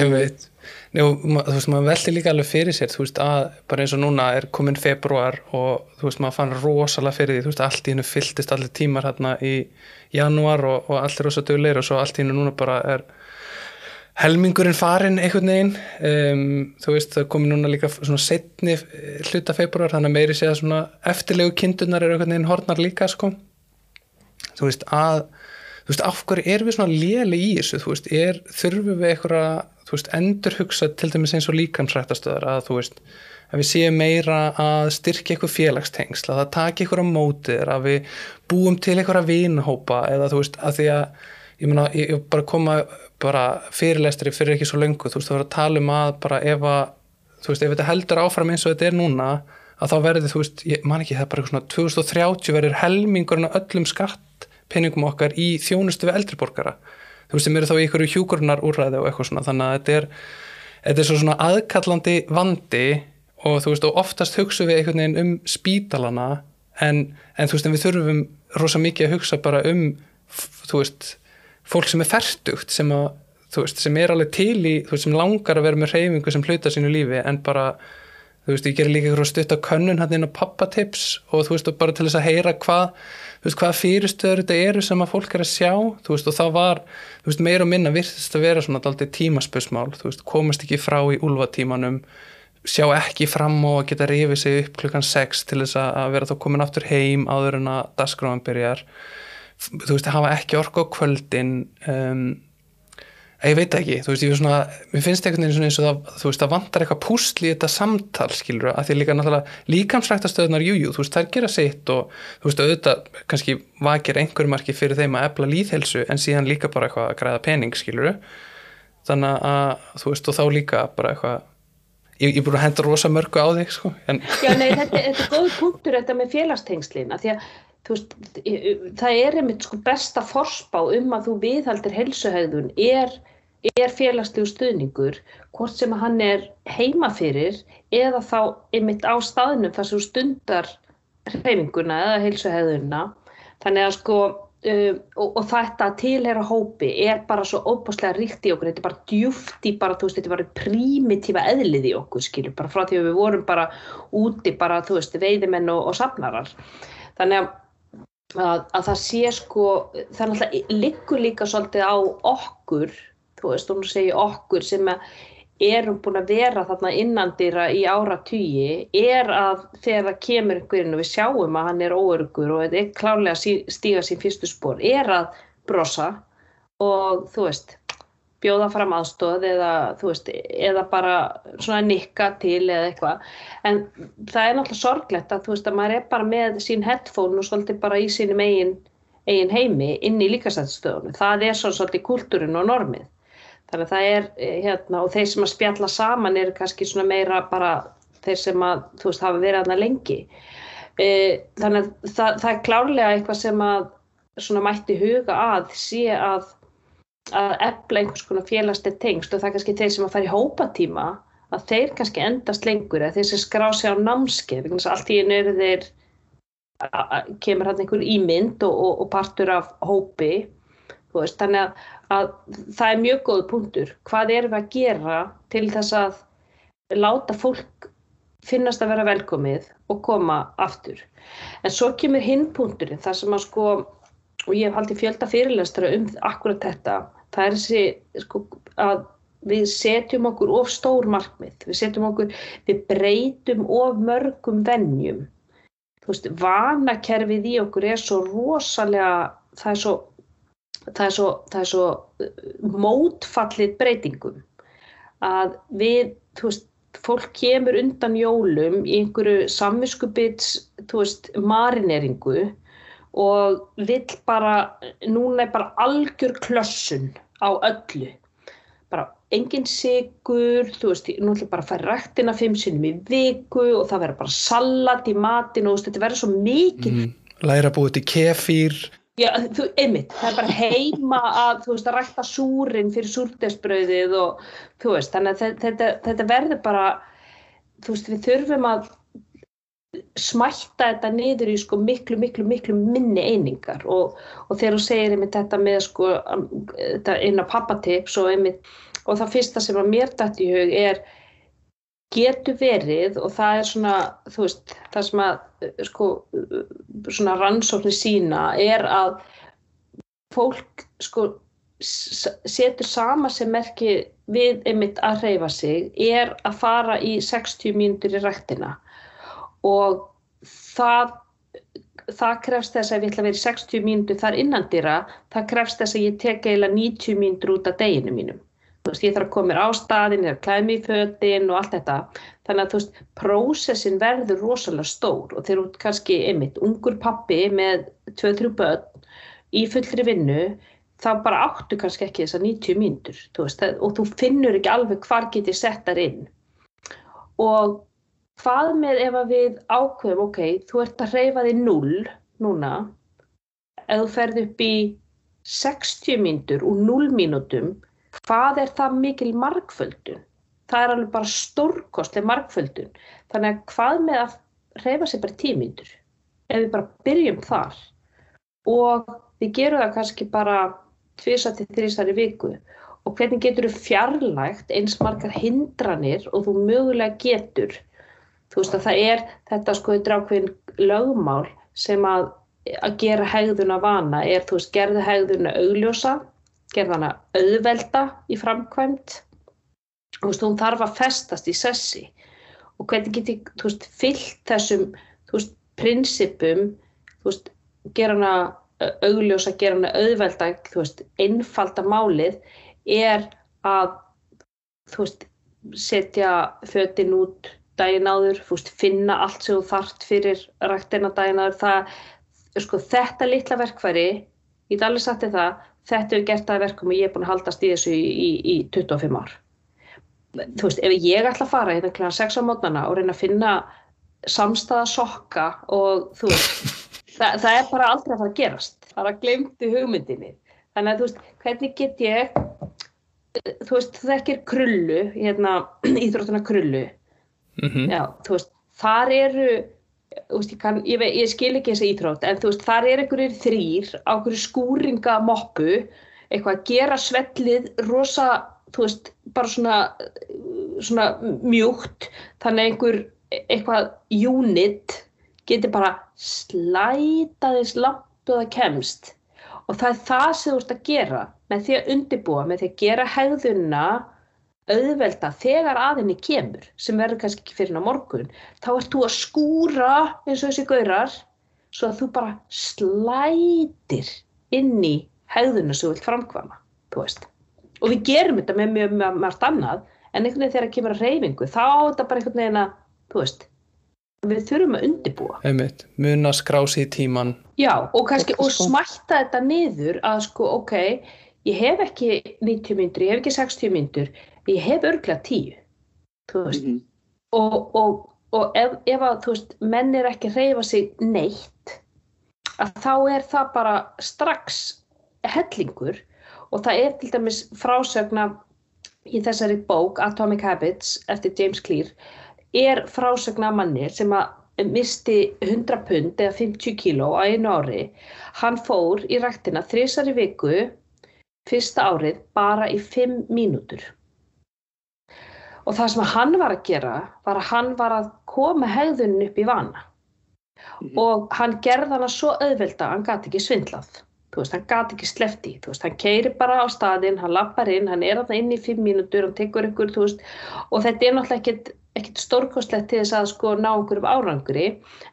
En veit, Njó, þú veist, maður veldi líka alveg fyrir sér, þú veist, að bara eins og núna er komin februar og þú veist, maður fann rosalega fyrir því, þú veist, allt í hennu fylltist allir tímar hérna í januar og, og allir rosa dögulegir og svo allt í hennu núna bara er helmingurinn farin einhvern veginn. Um, þú veist það komi núna líka svona setni eh, hluta februar þannig að meiri segja svona eftirlegu kindunar er einhvern veginn hornar líka sko. Þú veist að þú veist af hverju er við svona léli í þessu? Þú veist er þurfum við eitthvað þú veist endur hugsa til dæmis eins og líkansrættastöðar að þú veist að við séum meira að styrkja eitthvað félagstengsla, að það taki eitthvað á mótið að við búum til eitthvað að vinahópa eða þú veist að því að ég, mena, ég, ég bara koma bara fyrirlestri fyrir ekki svo lengu þú veist, þú verður að tala um að bara ef að þú veist, ef þetta heldur áfram eins og þetta er núna að þá verður þú veist, ég man ekki það er bara svona 2030 verður helmingurinn af öllum skattpenningum okkar í þjónustu við eldriborgara þú veist, sem eru þá í ykkur hjúkurnar úrræði og eitthvað svona. Þannig að þetta er, þetta er svona aðkallandi vandi og þú veist, og oftast hugsa við einhvern veginn um spítalana en, en þú veist, en við þurfum rosa mikið að hugsa bara um þú veist fólk sem er færtugt sem, að, veist, sem er alveg til í veist, sem langar að vera með reyfingu sem hluta sínu lífi en bara þú veist, ég ger líka eitthvað stutt á könnun hann inn á pappatips og þú veist, og bara til þess að heyra hvað, hvað fyrirstöður þetta eru sem að fólk er að sjá þú veist, og þá var, þú veist, meira og minna virðist að vera svona alltaf tímaspösmál þú veist, komast ekki frá í úlvatímanum sjá ekki fram og geta rifið sig upp klukkan 6 til þess að vera þá komin aftur heim áður en að dasgráðan byrjar þú veist, hafa ekki orku á kvöldin um, ég veit ekki, þú veist, ég svona finnst einhvern veginn eins og það, þú veist, það vantar eitthvað púsli í þetta samtal, skilur að því líka náttúrulega líkamsræktastöðunar jújú, þú veist, það er gera sitt og þú veist, auðvitað kannski vakir einhverjum marki fyrir þeim að ebla líðhelsu en síðan líka bara eitthvað að græða pening, skilur þannig að, þú veist, og þá líka bara eitthvað ég er búin að henda rosa mörgu á þig sko, en... Já, nei, þetta, þetta er góð punktur þetta með félagstengslina því að veist, það er einmitt sko besta forspá um að þú viðhaldir helsuhæðun er, er félagslegu stuðningur hvort sem hann er heima fyrir eða þá einmitt á staðnum þar sem stundar hreyfinguna eða helsuhæðuna þannig að sko Uh, og, og þetta tilhera hópi er bara svo óbúslega ríkt í okkur. Þetta er bara djúft í bara, þú veist, þetta er bara primitífa eðlið í okkur, skilur, bara frá því að við vorum bara úti bara, þú veist, veiðimenn og, og safnarar. Þannig að, að, að það sé sko, það er náttúrulega liggur líka svolítið á okkur þú veist, hún segir okkur sem erum búin að vera þarna innandýra í áratýji er að þegar það kemur einhverjum og við sjáum að hann er óörgur og er klárlega að stíga sín fyrstu spór er að brosa og þú veist bjóða fram aðstóð eða veist eða bara nikka til eða eitthvað. En það er náttúrulega sorglegt að veist að maður er bara með sín headphone og svolítið bara í sínum eigin, eigin heimi inn í líkastættstöðunum það er svo svolítið kultúrin og normið. Þannig að það er, eh, hérna, og þeir sem að spjalla saman eru kannski svona meira bara þeir sem að, þú veist, hafa verið aðna lengi. E, þannig að það, það er klárlega eitthvað sem að svona mætti huga að sé að, að efla einhvers konar félagslega tengst og það er kannski þeir sem að fara í hópatíma að þeir kannski endast lengur eða þeir sem skrá sig á námskeið, þannig að allt í einu eru þeir, kemur hann einhver ímynd og, og, og partur af hópi, veist, þannig að að það er mjög góð punktur. Hvað erum við að gera til þess að láta fólk finnast að vera velkomið og koma aftur. En svo kemur hinn punkturinn þar sem að sko, og ég hef haldið fjölda fyrirlestra um akkurat þetta, það er þessi sko að við setjum okkur of stór markmið, við setjum okkur, við breytum of mörgum vennjum. Þú veist, vanakerfið í okkur er svo rosalega, það er svo það er svo, það er svo uh, mótfallið breytingum að við, þú veist, fólk kemur undan jólum í einhverju samviskubits, þú veist, marineringu og vill bara, núna er bara algjör klössun á öllu. Bara engin sigur, þú veist, nú ætlum bara að færa rættina fimm sinnum í viku og það verður bara salat í matin og þetta verður svo mikið. Mm, læra búið til kefir Já, þú, einmitt, það er bara heima að, þú veist, að rækta súrin fyrir súrdesbröðið og, þú veist, þannig að þetta, þetta verður bara, þú veist, við þurfum að smætta þetta niður í sko miklu, miklu, miklu minni einingar. Og, og þegar þú segir einmitt þetta með sko, þetta eina pappatips og einmitt, og það fyrsta sem að mér dætt í hug er getur verið og það er svona, þú veist, það sem að sko, svona rannsóknir sína er að fólk sko setur sama sem merki við einmitt að reyfa sig er að fara í 60 mínútur í rættina og það það krefst þess að ég ætla að vera í 60 mínútur þar innandira, það krefst þess að ég tek eiginlega 90 mínútur út af deginu mínum þú veist, ég þarf að koma mér á staðin, að klæmi í fötin og allt þetta. Þannig að þú veist, prósessin verður rosalega stór og þeir eru kannski einmitt ungur pappi með 2-3 börn í fullri vinnu, þá bara áttu kannski ekki þessar 90 mínútur, þú veist, og þú finnur ekki alveg hvar getið settar inn. Og hvað með ef við ákveðum, ok, þú ert að reyfa þig 0 núna, ef þú ferð upp í 60 mínútur og 0 mínútum, hvað er það mikil markföldun? Það er alveg bara stórkostlega markföldun. Þannig að hvað með að reyfa sér bara tímyndur? Ef við bara byrjum þar og við gerum það kannski bara tvisa til þrýsar í viku og hvernig getur þú fjarlægt eins margar hindranir og þú mögulega getur. Þú veist að það er þetta sko drákvinn lögmál sem að, að gera hegðuna vana. Er þú veist gerðu hegðuna augljósa gerða hana auðvelda í framkvæmt og þú veist, hún þarf að festast í sessi. Og hvernig geti, þú veist, fyllt þessum, þú veist, prinsipum, þú veist, gera hana augljósa, gera hana auðvelda, þú veist, einfalda málið er að, þú veist, setja fötinn út daginn áður, veist, finna allt sem þú þart fyrir rættina daginn áður, það, sko, þetta litla verkværi, ég get alveg sagt þér það, þetta hefur gert það verkum og ég er búin að haldast í þessu í, í, í 25 ár. Þú veist, ef ég ætla að fara hérna kl. 6 á mótnana og reyna að finna samstæða sokka og þú veist, það, það er bara aldrei að fara að gerast, það er að glemtu hugmyndinni, þannig að þú veist, hvernig get ég þú veist, það ekki er krullu hérna, íþróttuna krullu mm já, þú veist, þar eru Veist, ég, kann, ég, ég skil ekki þessi íþrótt en þú veist, þar er einhverjir þrýr á einhverju skúringamoppu eitthvað að gera svellið rosa, þú veist, bara svona svona mjúkt þannig að einhver eitthvað unit getur bara slætaðis langt og það kemst. Og það er það sem þú ert að gera með því að undibúa, með því að gera hegðunna auðvelda þegar aðinni kemur sem verður kannski ekki fyrir ná morgun þá ert þú að skúra eins og þessi gaurar svo að þú bara slætir inn í hegðuna sem þú vilt veist. og við gerum þetta með mjög mjög margt annað en einhvern veginn þegar það kemur að reyfingu þá er þetta bara einhvern veginn að þú veist, við þurfum að undibúa einmitt, mun að skrási í tíman já og kannski og sko. smætta þetta niður að sko ok ég hef ekki 90 myndur, ég hef ekki 60 myndur ég hef örglega 10 þú veist. Mhm. og, og, og ef, ef að veist menn er ekki að reyfa sig neitt að þá er það bara strax hellingur. Og það er til dæmis frásögna í þessari bók Atomic Habits eftir James Clear er frásögna manni sem að misti 100 pund eða 50 kíló á einu ári. Hann fór í ræktina þrisar í viku fyrsta árið bara í 5 mínútur og það sem hann var að gera var að hann var að koma hegðunin upp í vana Mhm. og hann gerði hana svo auðvelda að hann gati ekki svindlað þú veist, hann gati ekki slefti þú veist, hann keiri bara á staðinn, hann lappar inn hann er þarna inn í fimm mínútur, hann tekur ykkur þú veist, og þetta er náttúrulega ekkit stórkostlegt til þess að sko ná einhverjum árangri,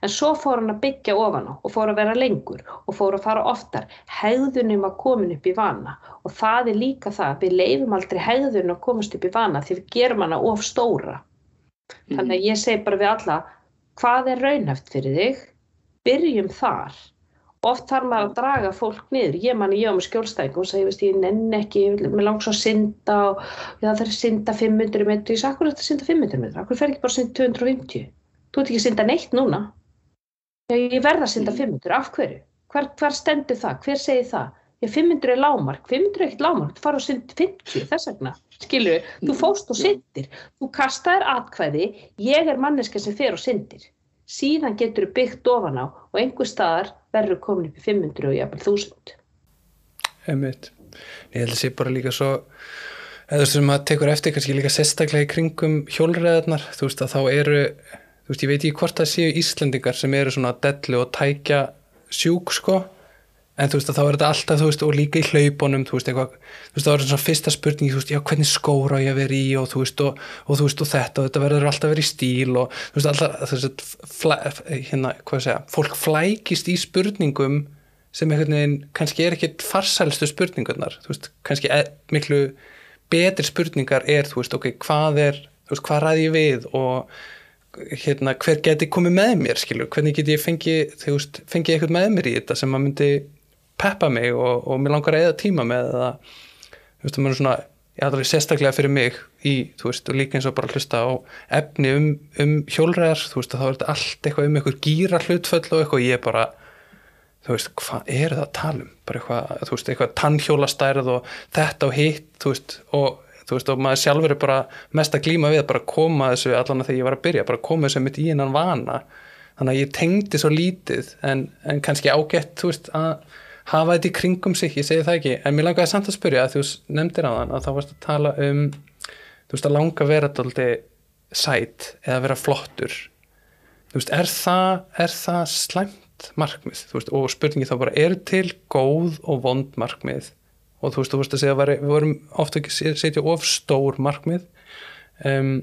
en svo fór hann að byggja ofan á og fór að vera lengur og fór að fara oftar, hegðunin var komin upp í vana og það er líka það, við leifum aldrei hegðunin að komast upp í vana því við gerum hana of stóra. Þannig að ég segi bara við alla hvað er raunhæft fyrir þig? Byrjum þar oft þarf maður að draga fólk niður. Ég manni ég á með skjólstæðing og segi ég nenn ekki, ég langs að synda og það þarf að synda 500 metri ég sagði, akkur er þetta að synda 500 metri, akkur fer ekki bara að synda 250 þú ert ekki að synda neitt núna. Ég verð að synda Mhm. 500, af hverju? Hver, hver stendur það, hver segir það? Ég 500 er lámark, 500 er ekkert lámark þú fara og synd 50 þess vegna. Skilur þú fóst og syndir. Þú kastaðir atkvæði, ég er manneska sem fer og syndir. Síðan getur þú byggt ofan á og einhver staðar verður komin upp í 500 og jafnvel 1000 einmitt, ég held að sé bara líka svo eða sem maður tekur eftir kannski líka sérstaklega í kringum hjólreðarnar þú veist að þá eru þú veist ég veit ekki hvort það séu Íslendingar sem eru svona dellu og tækja sjúk sko en þú veist að þá er þetta alltaf þú veist og líka í hlaupunum þú veist eitthvað þú veist þá er þetta svona fyrsta spurning þú veist já hvernig skóra ég að vera í og þú veist og, og þú veist og þetta og þetta verður alltaf vera í stíl og þú veist alltaf þú veist flæ, hérna hvað segja fólk flækist í spurningum sem einhvern veginn kannski er ekkit farsælstu spurningarnar þú veist kannski e miklu betri spurningar er þú veist ok hvað er þú veist hvað ræði ég við og hérna, hver geti komið með mér skilur, hvernig get ég fengið þú veist, fengið eitthvað með mér í þetta sem að myndi peppa mig og, og mér langar að eða tíma með eða þú veist, það mér svona, aðra sérstaklega fyrir mig í, þú veist, og líka eins og bara hlusta á efni um, um hjólræðar þú veist, þá er þetta allt eitthvað um eitthvað gýra hlutföll og eitthvað, ég bara þú veist, hvað er það að tala um? Bara eitthvað, þú veist, eitthvað tannhjólastærð og þetta og hitt, þú veist og þú veist, og maður sjálfur er bara mest að glíma við að bara koma þessu allan að þegar ég var að byrja, bara koma þessu mitt í hennan vana. Þannig að ég tengdi svo lítið en, en kannski ágætt þú veist, að hafa þetta í kringum sig ég segi það ekki, en mér langaði samt að spyrja að þú nefndir á þann að þá varst að tala um þú veist, að langa vera daldi sæt eða vera flottur. Þú veist, er það, er það slæmt markmið, þú veist, og spurningi þá bara er til góð og vond markmið? Og þú veist, þú veist að segja að við vorum ofta ekki setja of stór markmið. Um,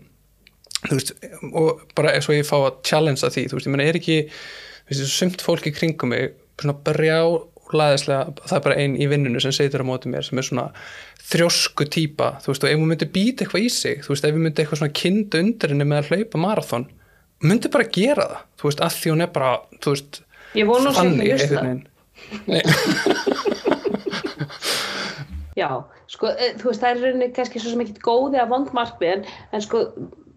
þú veist, og bara eins og ég fá að challengea því, þú veist, ég menna er ekki þú veist, sumt fólk í kringum mig svona brjá laðislega, það er bara einn í vinnunu sem segir á móti mér sem er svona þrjósku típa, þú veist, og ef hún myndi býta eitthvað í sig, þú veist, ef hún myndi eitthvað svona kinda undir henni með að hlaupa marathon myndi bara gera það, þú veist, að því hún er bara, þú veist, Ég vona að þannig Nei. Já, sko, eh, þú veist, það er rauninni kannski svo sem ekki góði að vond markmið en, sko,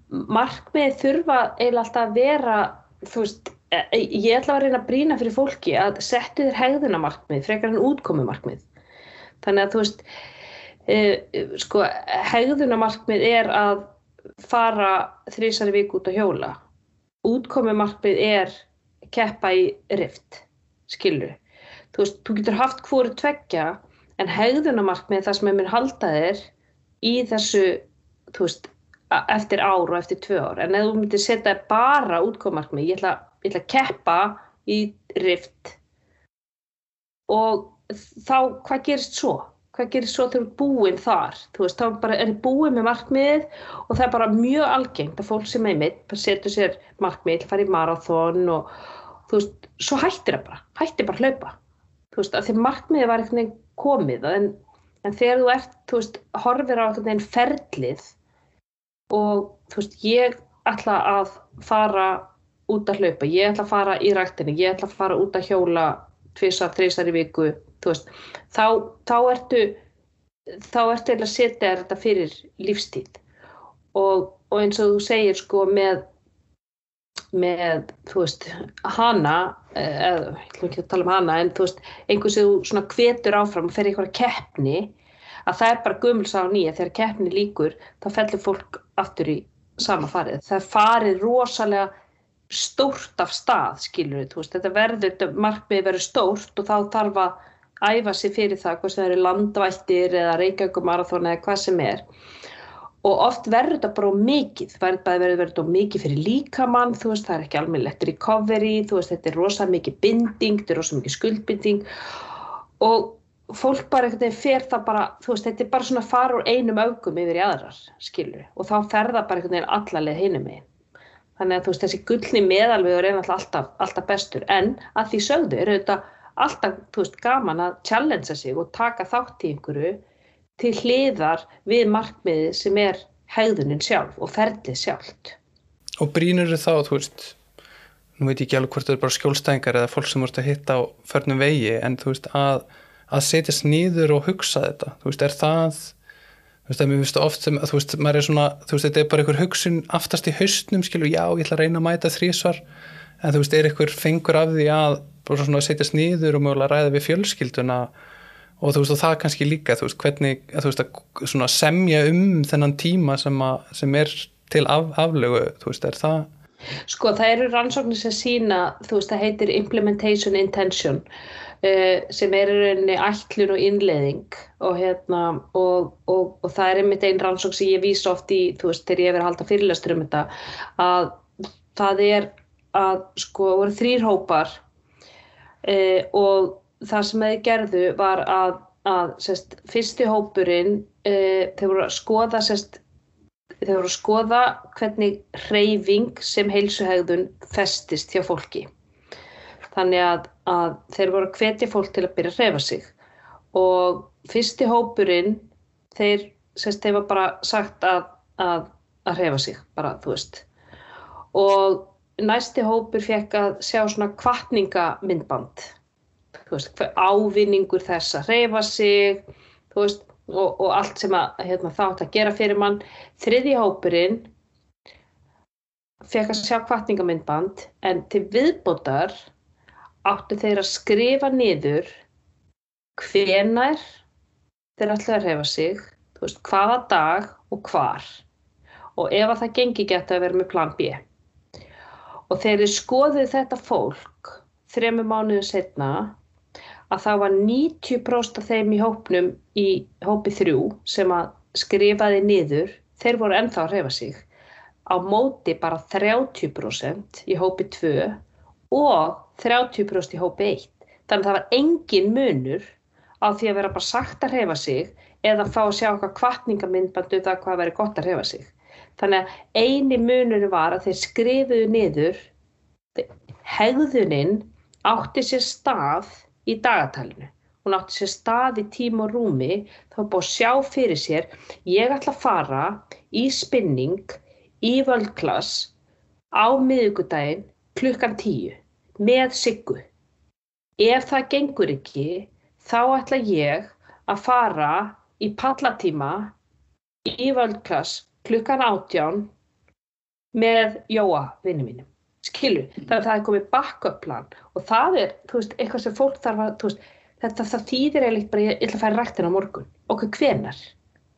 markmið þurfa eiginlega alltaf að vera, þú veist, ég ætla að reyna að brína fyrir fólki að settu þér hegðunamarkmið frekar en útkomumarkmið. Þannig að, þú veist, e, sko, hegðunamarkmið er að fara þrísari vik út á hjóla. Útkomumarkmið er keppa í rift, skilru. Þú veist, þú getur haft hverju tveggja en hegðunamarkmið það sem er mér halda þér í þessu veist, eftir ár og eftir tvö ár en ef þú myndir setja bara útkomarkmið ég ætla, ég ætla að keppa í rift. Og þá hvað gerist svo? hvað gerist svo þegar búinn þar? Þú veist, þá bara er búinn með markmið og það er bara mjög algengt að fólk sem er mitt setur sér markmið fara í marathón og þú veist, svo hættir það bara hættir bara hlaupa. Þú veist, að því markmiði var veginn komið en, en þegar þú ert, þú veist, horfir á einhvern veginn ferlið og þú veist, ég ætla að fara út að hlaupa, ég ætla að fara í rættinni, ég ætla að fara út að hjóla tvísar, þrísar í viku, þú veist, þá, þá ertu, þá ertu að setja þetta fyrir lífstíð. Og, og eins og þú segir sko með með, þú veist, hana eh, eða, ég ætlum ekki að tala um hana en þú veist, einhvers þú svona kvetur áfram og fer í einhverja keppni að það er bara gumilsa á nýja, þegar keppni líkur þá fellur fólk aftur í sama farið, það farið rosalega stórt af stað skilur við, veist, þetta verður markmiði verður stórt og þá þarf að æfa sig fyrir það, hvort það eru landvættir eða reykjagumarathon eða hvað sem er og oft verður þetta bara mikið, það verður verið mikið fyrir líkamann, þú veist, það er ekki almennilegt recovery, þú veist, þetta er rosalega mikið binding, þetta er rosalega mikið skuldbinding og fólk bara einhvern veginn fer það bara, þú veist, þetta er bara svona fara úr einum augum yfir í aðrar, skilur og þá fer það bara einhvern veginn allaleg hinum meginn. Þannig að veist, þessi gullni meðalvegur er alltaf, alltaf bestur, en að því sögðu eru þetta alltaf, veist, gaman að challengea sig og taka þátt í einhverju til hliðar við markmiði sem er hegðunin sjálf og ferlið sjálft. Og brínur þá, þú veist, nú veit ég ekki alveg hvort það er bara skjólstængar eða fólk sem voruð að hitta á förnum vegi, en þú veist, að, að setjast nýður og hugsa þetta, þú veist, er það, þú veist, að mér finnst oft sem, þú veist, maður er svona, þú veist, þetta er bara einhver hugsun aftast í haustnum, skilur, já, ég ætla að reyna að mæta þrísvar, en þú veist, er einhver fengur af því að bara svona setjast nýður og mögulega ræða við fjölskylduna? Og þú veist og það kannski líka þú veist hvernig þú veist að semja um þennan tíma sem, að, sem er til af, aflögu þú veist er það? Sko það eru rannsóknir sem sína þú veist það heitir implementation intention. uh, sem er í rauninni ætlun og innleðing og hérna og, og, og það er einmitt einn rannsókn sem ég vísa oft í þú veist þegar ég hefur haldið fyrirlastur um þetta að það er að sko voru þrýr hópar uh, og það sem þeir gerðu var að, að sest, fyrsti hópurinn uh, þeir voru að skoða sest, þeir voru að skoða hvernig reyfing sem heilsuhegðun festist hjá fólki þannig að, að þeir voru að hvetja fólk til að byrja að reyfa sig. Og fyrsti hópurinn þeir, sest, þeir var bara sagt að, að að reyfa sig, bara þú veist. Og næsti hópur fekk að sjá svona kvartningamindband ávinningur þess að reyfa sig veist, og, og allt sem að, hérna, þátt að gera fyrir mann. Þriði hópurinn fekk að sjá kvartningamindband en til viðbótar áttu þeir að skrifa niður hvenar þeir ætlaði að reyfa sig veist, hvaða dag og hvar. Og ef að það gengi geta að vera með plan B. Og þegar þið skoðið þetta fólk þremu mánuðu setna að það var 90% af þeim í hópnum í hópi þrjú sem að skrifaði niður, þeir voru ennþá að reyfa sig. Á móti bara 30% í hópi 2 og 30% í hópi 1 þannig að það var engin munur á því að vera bara sagt að reyfa sig eða fá að sjá okkar kvartningamindbandu það hvað veri gott að reyfa sig. Þannig að eini munur var að þeir skrifuðu niður hegðuninn átti sér stað í dagatalinu. Hún átti sér stað í tím og rúmi, þá búið að sjá fyrir sér, ég ætla að fara í spinning í völdklass á miðugudaginn klukkan tíu með siggu. Ef það gengur ekki, þá ætla ég að fara í pallatíma í völdklass klukkan átján með Jóa vinnu mínum. Skilu, þannig að það er komið backup plan og það er, þú veist, eitthvað sem fólk þarf að, þú veist, þetta það þýðir eiginlega bara, ég ætla að fara rættin á morgun. Okkur hvenar,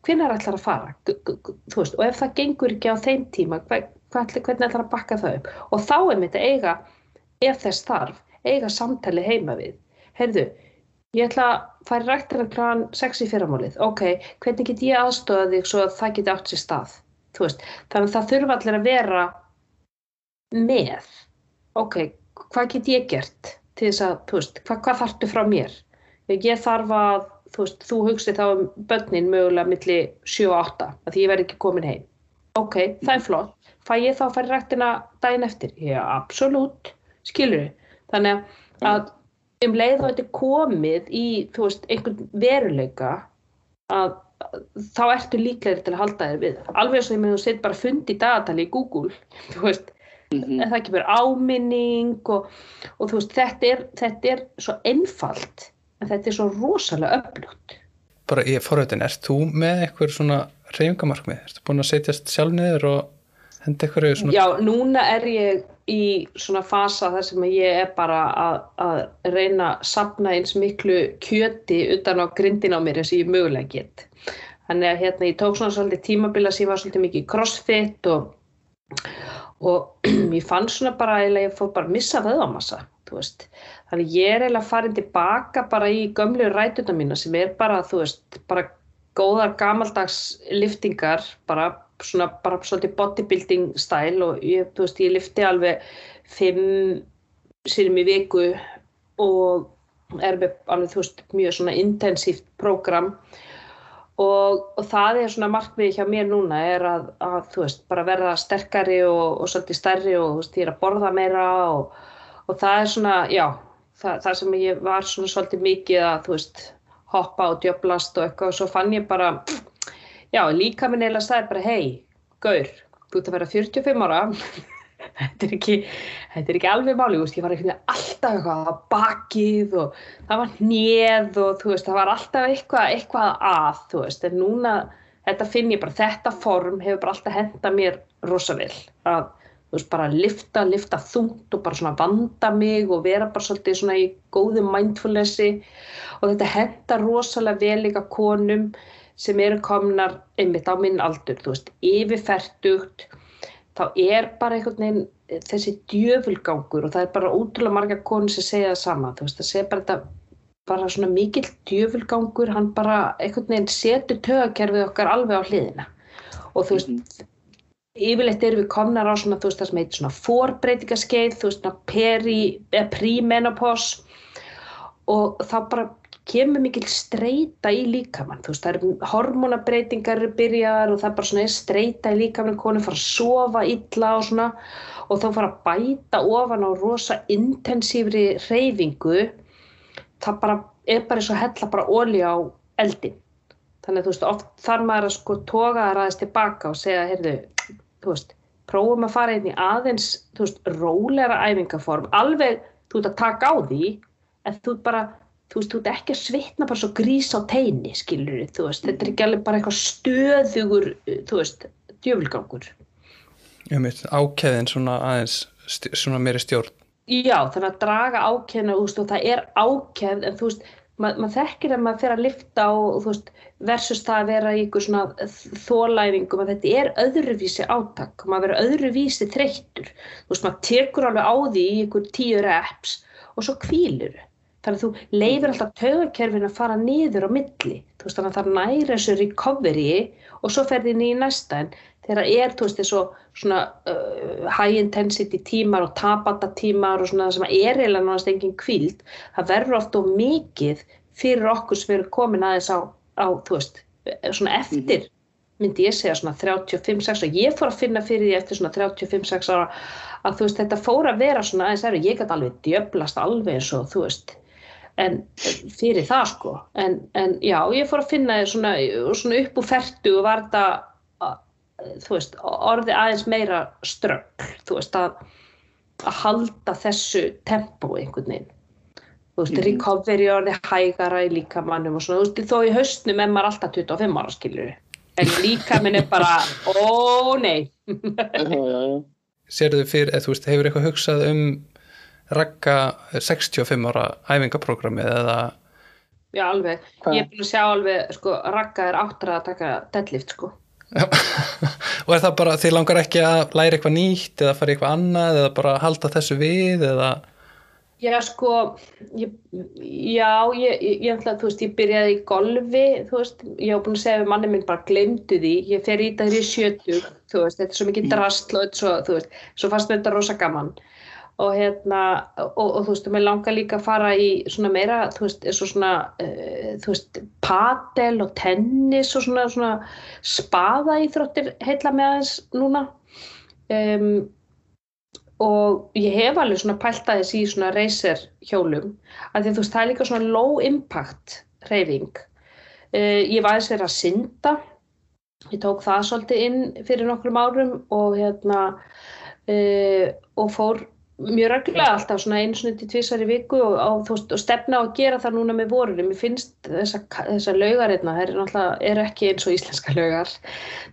hvenar ætlar að fara? Þú veist, og ef það gengur ekki á þeim tíma, hver, hvernig ætlar að bakka það upp? Og þá er mitt að eiga ef þess þarf, eiga samtali heima við, heyrðu ég ætla að fara rættin að kláðan 6 í fyrramálið, ok, hvernig get ég aðstofa þig svo að það geti átt sér stað? Veist, þannig að það þurfa allir að vera með. Ok, hvað get ég gert til þess að, veist, hvað, hvað þartu frá mér? Ég þarf að þú veist, þú hugsi þá um börnin mögulega millir 7 og 8 að því ég verð ekki komin heim. Ok, það er flott, fæ ég þá að fara í rættina daginn eftir, já, absolutt. Skilur þau, þannig að um leið og þetta er komið í, þú veist, einhvern veruleika að þá ertu líklegri til að halda þér við. Alveg eins og ég með þú set bara fund í dagatali í Google þú veist, mm -hmm. það kemur áminning og, og þú veist, þetta er, þetta er svo einfalt en þetta er svo rosalega öflugt. Bara ég forveitin, erst þú með eitthvað svona reyfingamarkmið? Erstu búin að setjast sjálf niður og henda eitthvað svona? Já, núna er ég í svona fasa þar sem ég er bara að, að reyna að sapna eins miklu kjöti utan á grindin á mér eins og ég mögulega get Þannig að hérna ég tók svona svolítið tímabila sem ég var svolítið mikið crossfit og, og ég fann svona bara að ég fór bara að missa vöðamassa, þú veist. Þannig ég er eiginlega farin tilbaka bara í gömlu rætuna mína sem er bara, þú veist, bara góðar gamaldags liftingar, bara svona bara svolítið bodybuilding stæl og ég, þú veist, ég lifti alveg fimm sérum í viku og er með alveg, þú veist, mjög svona intensíft prógram. Og, og það er svona markmiði hjá mér núna er að, að þú veist, bara verða sterkari og, og svolítið stærri og þú veist, ég er að borða meira og, og það er svona, já, það, það sem ég var svona svolítið mikið að, þú veist, hoppa og djöblast og eitthvað og svo fann ég bara, já, líka minn eða stæði bara, hei, gaur, þú ert að vera 45 ára. Þetta er ekki, þetta er ekki alveg máli, veist, ég var alltaf eitthvað að bakið og það var nýð og veist, það var alltaf eitthvað, eitthvað að, þú veist, en núna þetta finn ég bara, þetta form hefur bara alltaf henda mér rosa vel. Að, þú veist, bara lifta, lifta þungt og bara svona vanda mig og vera bara svolítið svona í góðu mindfulnessi. Og þetta henda rosalega vel líka konum sem eru komnar einmitt á minn aldur, þú veist, yfirferdugt þá er bara einhvern veginn eh, þessi djöfulgangur og það er bara ótrúlega marga konur sem segja það sama þú veist það segja bara þetta bara svona mikill djöfulgangur hann bara einhvern veginn setur tögakerfið okkar alveg á hliðina og þú veist mm -hmm. yfirleitt erum við komnar á svona þú veist það sem heitir svona fórbreytingaskeið þú veist peri, pre-menopause og þá bara kemur mikil streyta í líkamann. Þú veist það eru hormonabreitingar byrjar og það er bara svona streyta í líkamann konu fara að sofa illa og svona og þá fara að bæta ofan á rosa intensífri reyfingu það bara er bara eins og hella bara óli á eldin þannig að þú veist oft þarf maður að sko toga það ræðist tilbaka og segja heyrðu, þú veist, prófum að fara inn í aðeins, þú veist, róleira æfingaform, alveg þú veist að taka á því en þú bara þú veist, þú ert ekki að svitna bara svo grís á teini, skilur þú veist, þetta er ekki alveg bara eitthvað stöðugur, þú veist, djöfulgangur. Já, mér, ákæðin svona aðeins, svona meiri stjórn. Já, þannig að draga ákæðina, þú veist, og það er ákæð, en þú veist, ma maður þekkir að maður fer að lifta og, þú veist, versus það að vera í ykkur svona þólæfingum, að þetta er öðruvísi átak, maður verður öðruvísi þreyttur, þú veist, maður tekur alveg á því í ykkur tíu reps og svo kvílur þannig að þú leifir alltaf taugakerfin að fara niður á milli. Veist, þannig að það næri þessu recovery og svo fer þið nýja næsta. En þegar er, þú veist, þessu svona uh, high intensity tímar og tapata tímar og svona sem er eiginlega náttúrulega engin kvíld það verður ofta og mikið fyrir okkur sem eru komin aðeins á, á þú veist, svona eftir myndi ég segja svona 35-6 og ég fór að finna fyrir því eftir svona 35-6 ára að þú veist, þetta fór að vera svona aðeins erfið, ég gæti alveg djöblast alveg eins og þú veist en fyrir það sko. En, en já, ég fór að finna svona, svona upp úr ferdu og var þetta þú veist, orði aðeins meira strögg, þú veist að, að halda þessu tempo einhvern veginn. Þú veist, recovery orði hægara í líkamannum og svona, þú veist, þó í haustnum er maður alltaf 25 ára, skilur en líkaminn er bara, ó nei. Serðu fyrir, eða þú veist, hefur eitthvað hugsað um ragga 65 ára æfingaprogrammi eða? Já, alveg, Hvað? ég er búin að sjá alveg sko, Ragga er áttur að taka deadlift sko. Og er það bara, þið langar ekki að læra eitthvað nýtt eða fara eitthvað annað eða bara halda þessu við eða? Já, sko, ég, já, ég, ég, ætla, þú veist, ég byrjaði í golfi, þú veist, ég hef búin að segja við manni minn bara glemdu því, ég fer í þetta hér í sjötug, þú veist, þetta er svo mikið drastl og þetta er svo, þú veist, svo fannst þetta rosa gaman og hérna, og, og þú veist, mér langar líka að fara í svona meira, þú veist, eins og svona, uh, þú veist, padel og tennis og svona, svona spaða íþróttir heilla með aðeins núna. Um, og ég hef alveg svona pælt aðeins í svona racer hjólum af því að þú veist það er líka svona low impact hreyfing uh, ég var aðeins verið að synda ég tók það svolítið inn fyrir nokkrum árum og hérna uh, og fór mjög reglulega alltaf svona einu svona til tvisar í viku og, og, veist, og stefna á að gera það núna með vorunum ég finnst þessa, þessa laugar hérna það er náttúrulega er ekki eins og íslenska laugar.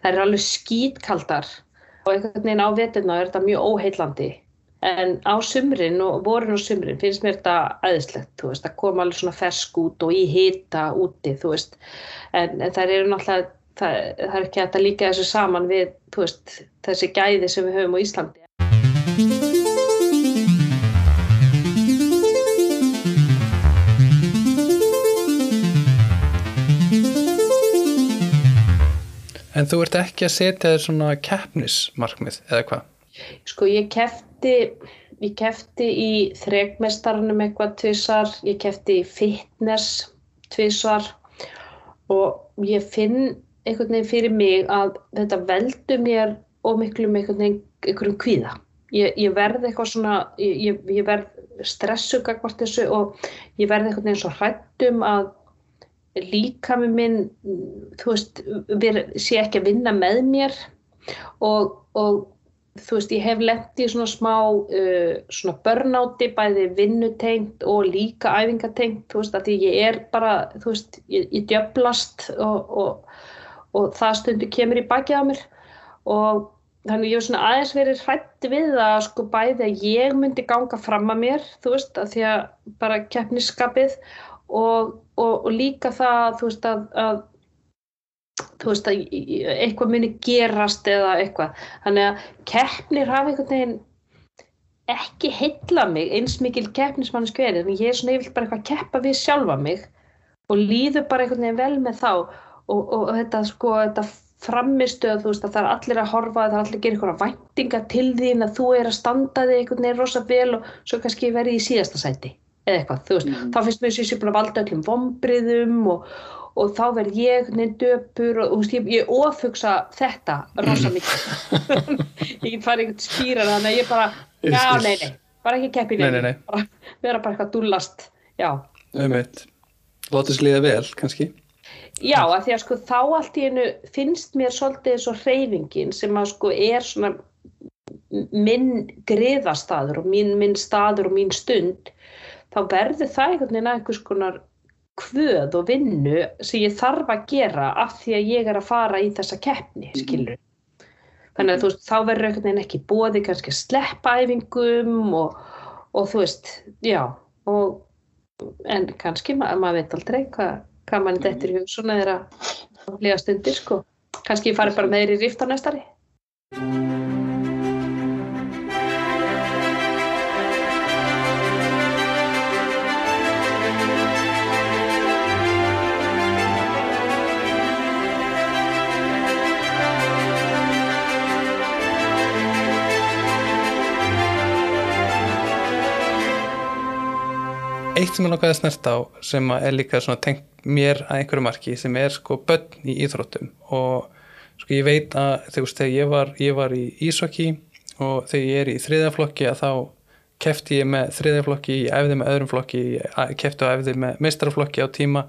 Það er alveg skítkaldar og einhvern veginn á veturna er þetta mjög óheillandi. En á sumrin og vorin og sumrin finnst mér þetta aðeinslegt, að koma alveg svona fersk út og í hita úti, veist. En, en það eru náttúrulega það, það er ekki að líka þessu saman við, veist, þessi gæði sem við höfum á Íslandi en þú ert ekki að setja þér svona keppnismarkmið eða hvað? Sko ég kefti ég kefti í þregmestarnum eitthvað tvisar, ég kefti í fitness tvisar og ég finn einhvern veginn fyrir mig að þetta veldur mér ómiklum einhvern veginn einhverjum kvíða. Ég, ég verð eitthvað svona, ég, ég verð stressu gagvart þessu og ég verð einhvern veginn svo hrættum að líka með minn, þú veist, sé ekki að vinna með mér og, og þú veist, ég hef lent í svona smá uh, svona börnáti, bæði vinnutengt og líka æfingatengt, þú veist, að því ég er bara, þú veist, ég, ég djöblast og, og, og það stundu kemur í bakið á mér. Og þannig ég hef svona aðeins verið hrætti við það sko bæði að ég myndi ganga fram að mér, þú veist, að því að bara keppnisskapið og, og, og líka það, þú veist, að, að þú veist að eitthvað muni gerast eða eitthvað. Þannig að keppnir hafa einhvern veginn ekki heilla mig eins mikil keppnismann skverið en ég er svona yfirlega bara eitthvað að keppa við sjálfa mig og líður bara einhvern veginn vel með þá. Og, og þetta sko þetta framistu að þú veist að það er allir að horfa það er allir að gera einhverja væntinga til þín að þú er að standa þig einhvern veginn rosa vel og svo kannski verið í síðasta sæti eða eitthvað, þú veist, Mm. þá finnst mér þess að ég sé búin að valda öllum vombriðum og, og þá verð ég neinn döpur og þú veist, ég, ég ofugsa þetta rosa mikið ég farið einhvern skýrar þannig að ég bara, já, nei, nei bara ekki keppi Nei, nei, nei. Bara, vera bara eitthvað dúllast já, Einmitt. Látið slíða vel, kannski já, að því að sko þá allt í einu finnst mér svolítið svo hreyfingin sem að sko er svona minn griðastaður og mín, minn staður og mín stund þá verður það einhvern veginn að einhvers konar kvöð og vinnu sem ég þarf að gera af því að ég er að fara í þessa keppni, skilur þannig að þú veist, þá verður einhvern veginn ekki bóði kannski að sleppa æfingum og, og þú veist, já og, en kannski ma maður veit aldrei hvað, hvað mann þetta er í hug svona þeirra lega stundir sko. Kannski ég fari bara með þér í rift á næstari Eitt sem ég langaði að snerta á sem er líka tengt mér að einhverju marki sem er sko börn í íþróttum. Og sko ég veit að þegar ég var, ég var í ísokki og þegar ég er í þriðaflokki að þá kefti ég með þriðaflokki, ég æfði með öðrum flokki, ég kefti og æfði með meistaraflokki á tíma,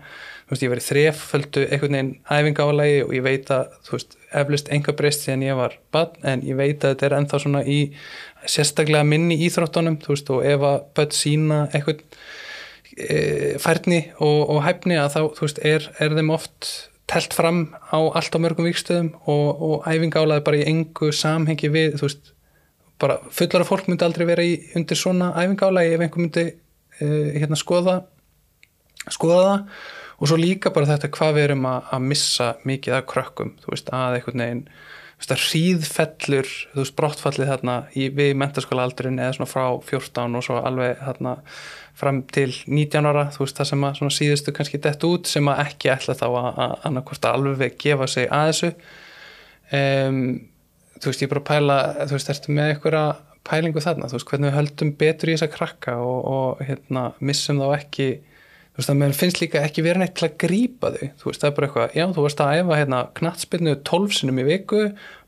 þú veist ég var í þreföldu einhvern veginn æfingálægi og ég veit að þú veist eflust enga breyst síðan ég var barn en ég veit að þetta er ennþá svona í sérstaklega minni íþróttunum þú veist og ef að börn sína eitthvað e, færni og, og hæfni að þá, þú veist, er, er þeim oft telt fram á allt á mörgum vikstöðum og, og æfingálaði bara í engu samhengi við, þú veist bara fullara fólk myndi aldrei vera í undir svona æfingálaði ef einhver myndi e, hérna skoða skoða það. Og svo líka bara þetta hvað við erum að, að missa mikið af krökkum, þú veist, að einhvern veginn hríðfellur, þú veist, brottfallið þarna í, við mentaskóla aldurinn eða svona frá 14 og svo alveg þarna fram til 19 ára, þú veist, það sem að síðustu kannski dett út sem að ekki ætla þá að annarkvæmst að alveg gefa sig að þessu. Um, þú veist, ég er bara að pæla þú veist, ertu með einhverja pælingu þarna, þú veist, hvernig við höldum betur í þessa krakka og, og hérna, missum þá ekki þú veist að mér finnst líka ekki verið neitt til að grípa þau, þú veist það er bara eitthvað já þú veist að æfa hérna knattspilnu 12 sinum í viku,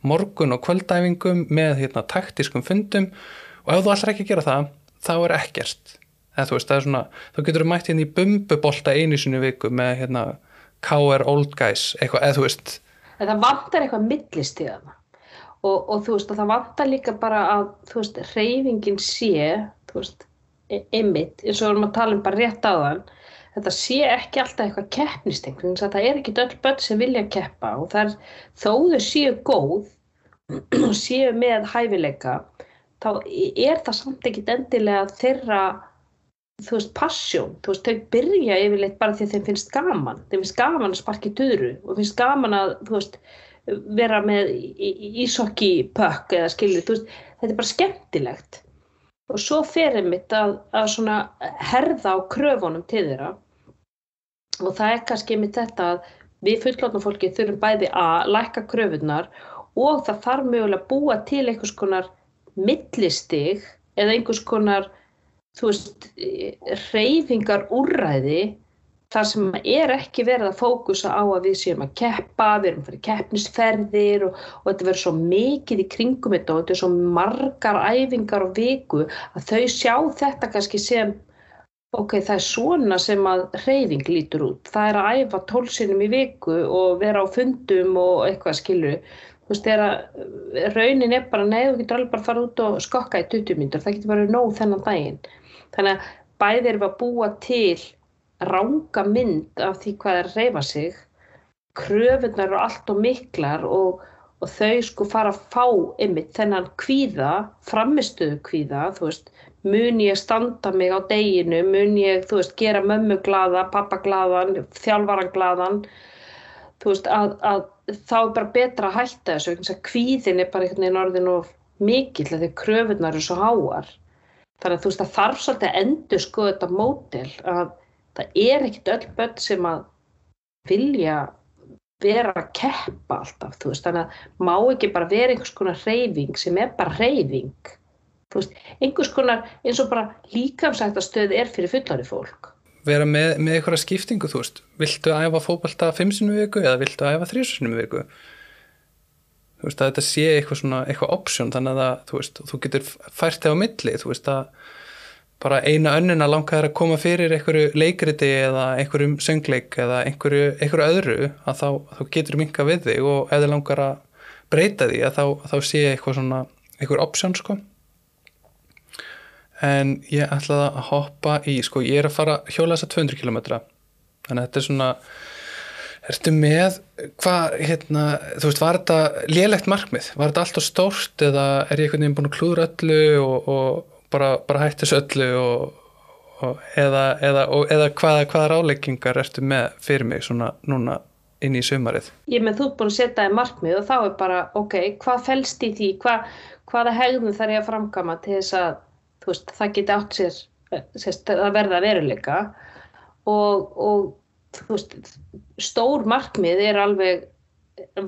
morgun og kvöldæfingum með hérna taktískum fundum og ef þú allra ekki að gera það þá er ekkert, eða þú veist það er svona þá getur þú mætt hérna í bumbubolta einu sinu viku með hérna KR Old Guys, eitthvað, eða þú veist. En Það vantar eitthvað millist í það og, og þú veist og það vantar líka bara að þú veist reyfingin sé, þú veist e, einmitt, eins og við erum að tala um bara rétt á þann þetta sé ekki alltaf eitthvað keppnisteng það er ekki öll börn sem vilja keppa og það er þó þau séu góð og séu með hæfileika þá er það samt ekki endilega þeirra þú veist, passjón, þú veist, þau byrja yfirleitt bara því að þeim finnst gaman. Þeim finnst gaman að sparki döru og finnst gaman að, þú veist, vera með ísokki pökk eða skilju, þú veist, þetta er bara skemmtilegt. Og svo ferir mitt að, að svona herða á kröfunum til þeirra. Og það er kannski með þetta að við fullotna fólki þurfum bæði að lækka kröfunar og það þarf mögulega að búa til einhvers konar millistig eða einhvers konar þú veist, reyfingar úrræði þar sem er ekki verið að fókusa á að við séum að keppa, við erum fyrir keppnisferðir og, og þetta verður svo mikið í kringum þetta og þetta er svo margar æfingar á viku að þau sjá þetta kannski sem ok, það er svona sem að reyfing lítur út. Það er að æfa tólsinum í viku og vera á fundum og eitthvað skilur. Þú veist, þegar raunin er bara, nei, þú getur alveg bara að fara út og skokka í 20 mínutur. Það getur bara nóg þennan daginn. Þannig að bæðir við að búa til ránga mynd af því hvað er að reyfa sig. Kröfunar eru allt og miklar og, og þau sko fara að fá ymmið þennan kvíða, framistuðu kvíða, þú veist, mun ég standa mig á deginu, mun ég, þú veist, gera mömmu glada, pappa gladan, þjálfvaran gladan, þú veist, að, að þá er bara betra að hætta þessu, kvíðin er bara einhvern veginn orðin og mikill að því kröfunar eru svo háar. Þannig að þú veist, það þarf svolítið að endur skoða þetta mótel, að það er ekkert öll börn sem að vilja vera að keppa alltaf, þú veist, þannig að má ekki bara vera einhvers konar reyfing sem er bara reyfing þú veist, einhvers konar eins og bara líkamsættastöð er fyrir fullari fólk. Vera með, með einhverja skiptingu, þú veist. Viltu að æfa fókbalta 5 sinum viku eða viltu að æfa 3 sinum viku veist, að þetta sé eitthvað svona, eitthvað option, þannig að þú veist, þú getur fært það á milli, þú veist að bara eina önnuna langar að koma fyrir einhverju leikriti eða einhverjum söngleik eða einhverju, einhverju öðru að þá, þá getur minka við þig og þið langar að breyta því að þá, þá sé eitthvað svona einhver option sko. En ég ætlaði að hoppa í sko ég er að fara að hjóla þessa 200 km þannig að þetta er svona ertu með hvað hérna, þú veist, var þetta lélegt markmið, var þetta alltaf stórt eða er ég einhvern veginn búin að klúra öllu og, og bara, bara hættis öllu og, og eða, eða, eða hvaða, hvaða ráleikingar ertu með fyrir mig svona núna inn í sömarið? Ég með þú búin að setja það í markmið og þá er bara, ok, hvað fælst í því, hvað, hvaða hegðum þarf ég að framkama til þess að veist, það geti átt sér sérst, að verða veruleika? Og, og veist, stór markmið er alveg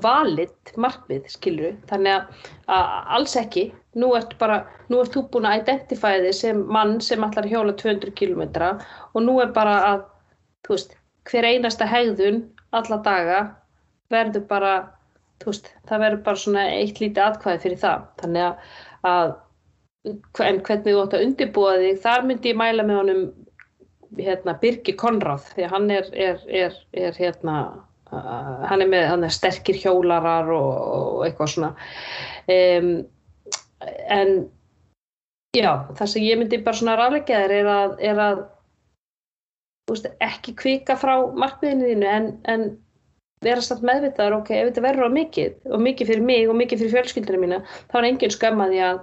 valit markmið, skilur þannig að, alls ekki. Nú ert bara, nú ert þú búin að identifæði þig sem mann sem allar hjóla 200 km og nú er bara að veist, hver einasta hegðun alla daga verður bara veist, það verður bara svona eitt lítið atkvæði fyrir það. Þannig að en hvernig þú ætti að undirbúa þig þar myndi ég mæla með honum hérna, Birgir Konráð því að hann er, er, er, er hérna, uh, hann er með hann sterkir hjólarar og, og eitthvað svona. Um, en já, það sem ég myndi bara svona ráleika þér er að, að veist, ekki kvika frá markmiðinu þínu en, en vera samt meðvitaður, ok, ef þetta verður á mikið og mikið fyrir mig og mikið fyrir fjölskyldunum mína þá er engin skömmaði að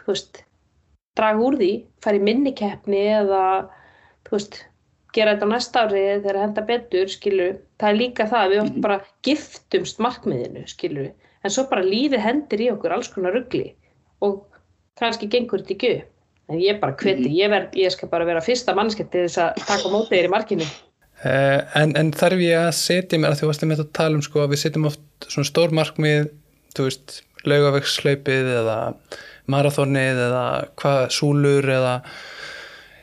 þú veist, draga úr því fara í minnikeppni eða þú veist, gera þetta á næsta ári þegar henda betur, skilur það er líka það, við ofta bara giftumst markmiðinu, skilur en svo bara lífið hendir í okkur alls konar ruggli og kannski gengur þetta ekki en ég bara hveti, ég, verð, ég skal bara vera fyrsta mannskett til þess að taka mótið þér í markinu. Uh, en, en þarf ég að setja mér að þú varst með að tala um sko að við setjum oft svona stór markmið, þú veist laugavegslaupið eða marathónið eða hvað súlur eða,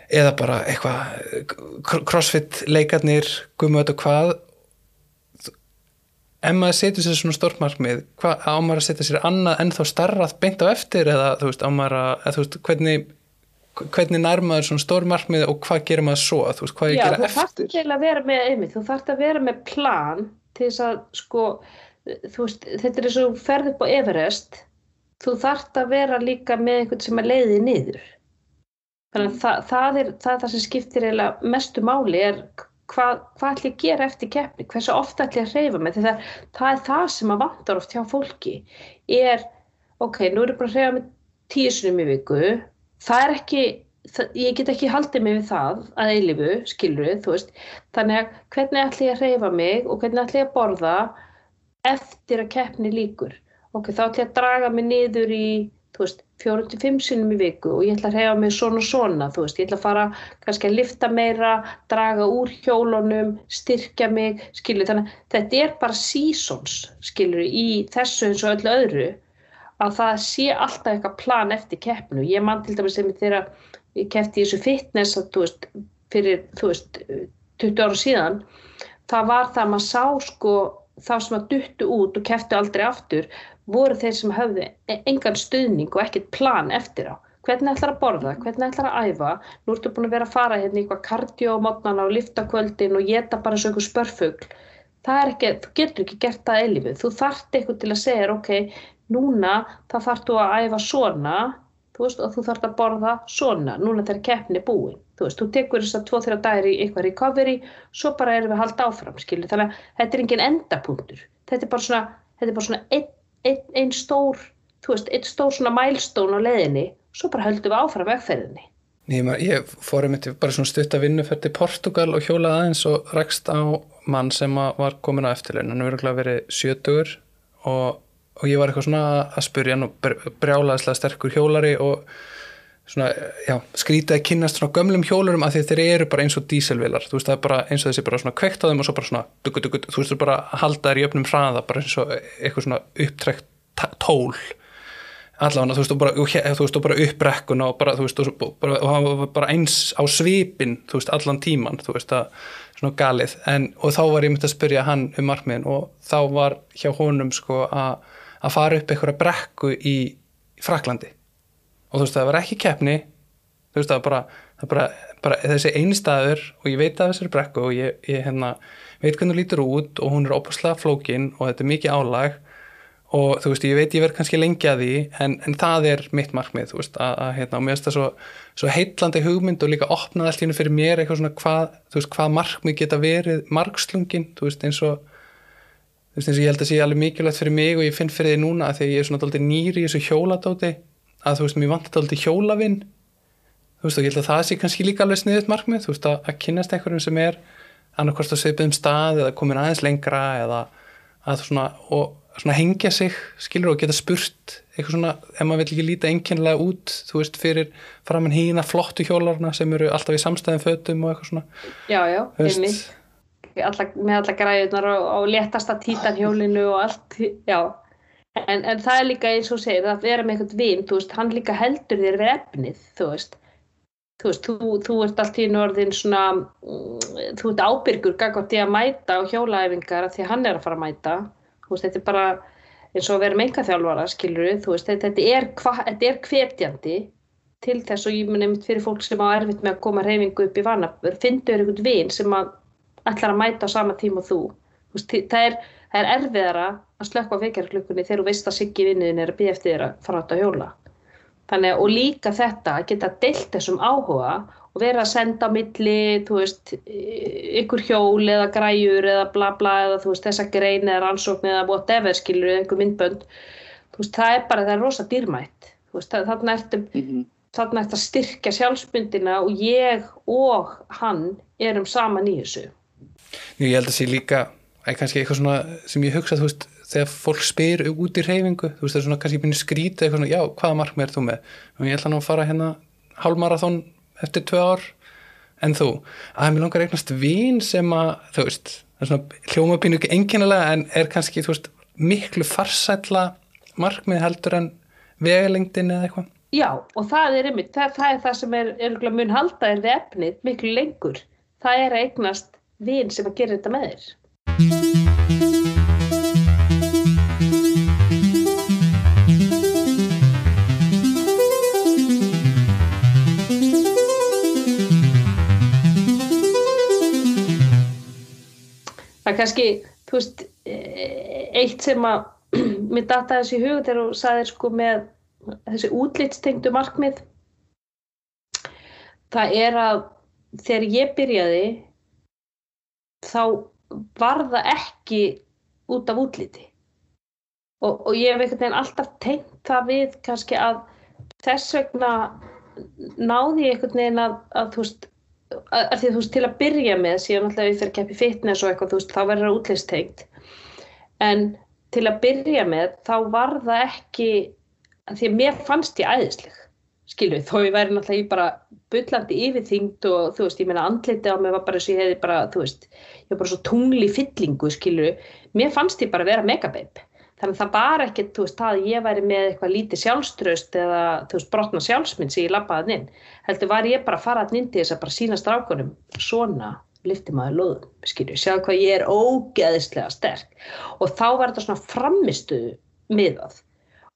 eða bara eitthvað crossfit leikarnir gummöð og hvað ef maður setjum sér svona stór markmið hvað ámar að setja sér annað en þá starrað beint á eftir eða þú veist ámar að, þú veist hvernig hvernig nærmaður svona stór markmið og hvað gerir maður svo, þú veist, hvað ég Já, gera þú eftir þarft til að vera með einmitt, þú þarft að vera með plan til þess að sko, þú veist, þetta er eins og þú ferð upp á Everest, þú þarft að vera líka með einhvern sem að leiði niður. Þannig að það, það, er, það er það sem skiptir mestu máli er hvað, hvað ætlum ég að gera eftir keppni, hversu ofta ætlum ég að hreyfa mig, það, það er það sem að vantar oft hjá fólki, er, ok, nú er ég bara að hreyfa mig tíu sinum í viku, það er ekki, ég get ekki haldið mig við það að eilifu, skilur þú veist, þannig að hvernig ætlum ég að hreyfa mig og hvernig ætlum ég að borða eftir að keppni líkur ok, þá ætlum ég að draga mig niður í þú veist, 4-5 sinum í viku og ég ætla að hreyfa mig svona svona þú veist, ég ætla að fara kannski að lifta meira draga úr hjólunum styrkja mig, skilur þannig að þetta er bara seasons, skilur í þessu eins og öllu öðru að það sé alltaf eitthvað plan eftir keppnu. Ég mann til dæmis sem þegar ég keppti í þessu fitness að, þú veist, fyrir þú veist, 20 ára síðan það var það að maður sá sko þá sem að duttu út og kepptu aldrei aftur voru þeir sem höfðu engan stuðning og ekkert plan eftir á. Hvernig ætlar að borða, hvernig ætlar að æfa, nú ertu búin að vera að fara hérna í eitthvað mótnana og lifta kvöldin og geta bara svo eitthvað spörfugl. Það er ekki, þú getur ekki gert það eilífið. Þú þart eitthvað til að segja, ok, núna þarfst þú að æfa svona þú veist, og þú þarfst að borða svona núna keppni er búin þú veist, þú tekur þess að 2-3 dagir í eitthvað recovery svo bara erum við að halda áfram skilur. þannig að þetta er engin endapunktur þetta er bara svona, þetta er bara svona einn ein, stór, þú veist, einn stór svona mælstón á leðinni svo bara höldum við áfram vegferðinni. Maður, ég fór um þetta bara svona stutt að vinna fyrir til Portugal og hjólaði aðeins og rekst á mann sem var komin á eftirlein hann verður verið sjötugur og og ég var eitthvað svona að spurja hann og brjálaðislega sterkur hjólari og svona, já, skrítið að kynast svona gömlum hjólarum að þeir eru bara eins og díselvilar, þú veist, það er bara eins og þessi bara svona kveikt á þeim og svo bara svona dugu, dugu, þú veist, þú bara halda þær í öfnum hraða bara eins og eitthvað svona upptrekt tól. Allavega, þú veist, þú bara, þú bara uppbrekkun og bara, þú veist, og bara, og bara eins á svipin, þú veist, allan tíman, þú veist, að svona galið, en, og þá var ég myndið að spyrja hann um markmiðin og þá var hjá honum sko að fara upp einhverja brekku í Fraklandi og þú veist það var ekki keppni. Þú veist það var bara, það bara, bara þessi einstæður og ég veit að þessari brekku og ég, ég hérna, veit hvernig hún lítur út og hún er opaslega flókin og þetta er mikið álag. Og þú veist ég veit ég verð kannski lengi að því en, en það er mitt markmið þú veist að, að hérna og mér finnst það svo, svo heitlandi hugmynd og líka opnað allt hérna fyrir mér eitthvað svona hvað, veist hvað markmið geta verið markslungin þú veist eins og þú veist eins og ég held að sé alveg mikilvægt fyrir mig og ég finn fyrir því núna að því ég er svona alltaf nýri í þessu hjóladóti að þú veist mér vantar alltaf hjólavinn þú veist og ég held að það sé kannski líka alveg sniðut markmið þú veist að, að kynast einhverjum sem er annarkvæmst að sveipa um stað eða komin aðeins lengra eða að svona, og svona hengja sig skilur og geta spurt eitthvað svona ef maður vil ekki líta einkennilega út þú veist fyrir framann hína flottu hjólarna sem eru alltaf í samstæðin fötum og eitthvað svona. Já, já, einmitt. Alla, með alla græðunar og, og letasta títanhjólinu og allt, já. En, en það er líka eins og segir að vera með eitthvað vinn, þú veist, hann líka heldur þér við efnið, þú veist. Þú veist, þú, þú ert allt í norðin svona, þú ert ábyrgur gagvart í að mæta á hjólaæfingar því að hann er að fara að mæta. Þú veist, þetta er bara eins og að vera með enga þjálfara, skilur við, þú veist, þetta, þetta er, þetta er hvetjandi til þess og ég mun nefnt fyrir fólk sem á erfitt með að koma reyfingu upp í vanabur, finnur einhvern vinn sem að ætlar að mæta á sama tíma og þú. Veist, það, er, það er erfiðara að slökka vekjarklukkunni þegar þú veist að siggi vinniðin er að býja eftir þér að fara átt að hjóla. Þannig, og líka þetta að geta deilt þessum áhuga og vera að senda á milli, þú veist, ykkur hjól eða græjur eða bla bla eða þú veist, þessa grein eða rannsókn eða whatever, skilur, einhver myndbönd, þú veist, það er bara, það er rosa dýrmætt, þú veist, þarna ertu, mm -hmm. þarna ertu að styrkja sjálfsmyndina og ég og hann erum saman í þessu. Ég held að það sé líka, eða kannski eitthvað svona sem ég hugsa, þú veist, þegar fólk spyr út í reyfingu, þú veist, það er svona kannski byrjið skrítið eitthvað svona, já, hvaða markmið er þú með? Og ég ætla nú að fara hérna hálmarathón eftir tvö ár. En þú, að mér langar eignast vín sem að, þú veist það er svona hljómabínu ekki enginlega en er kannski, þú veist, miklu farsætla markmið heldur en vegalengdin eða eitthvað? Já, og það er einmitt, það, það er það sem er, er mun halda er vefnið miklu lengur. Það er að eignast vín sem að gera þetta með þér það er kannski, þú veist, eitt sem að mér data þessi hug þegar þú sagðir sko með þessi útlýtstengdu markmið. Það er að þegar ég byrjaði þá var það ekki út af útlýti og, og ég hef einhvern veginn alltaf tengt það við kannski að þess vegna náði ég einhvern veginn að, að þú veist að því þú veist til að byrja með síðan alltaf við fyrir að keppi fitness og eitthvað þú veist þá verður það útlýstengt en til að byrja með þá var það ekki því að mér fannst ég æðisleg skilu þó ég væri náttúrulega í bara byllandi yfirþyngd og þú veist ég meina andliti á mig var bara þess að ég hefði bara þú veist ég var bara svo tungli fyllingu skilu mér fannst ég bara að vera megabeip þannig að það var ekkert, þú veist, að ég væri með eitthvað lítið sjálfströst eða, þú veist, brotna sjálfsmynd sem ég lappaði inn heldur var ég bara að fara inn til þess að bara sína strákunum svona lifti maður loðum, skilju, sjá hvað ég er ógeðislega sterk. Og þá var þetta svona framistuðu miðað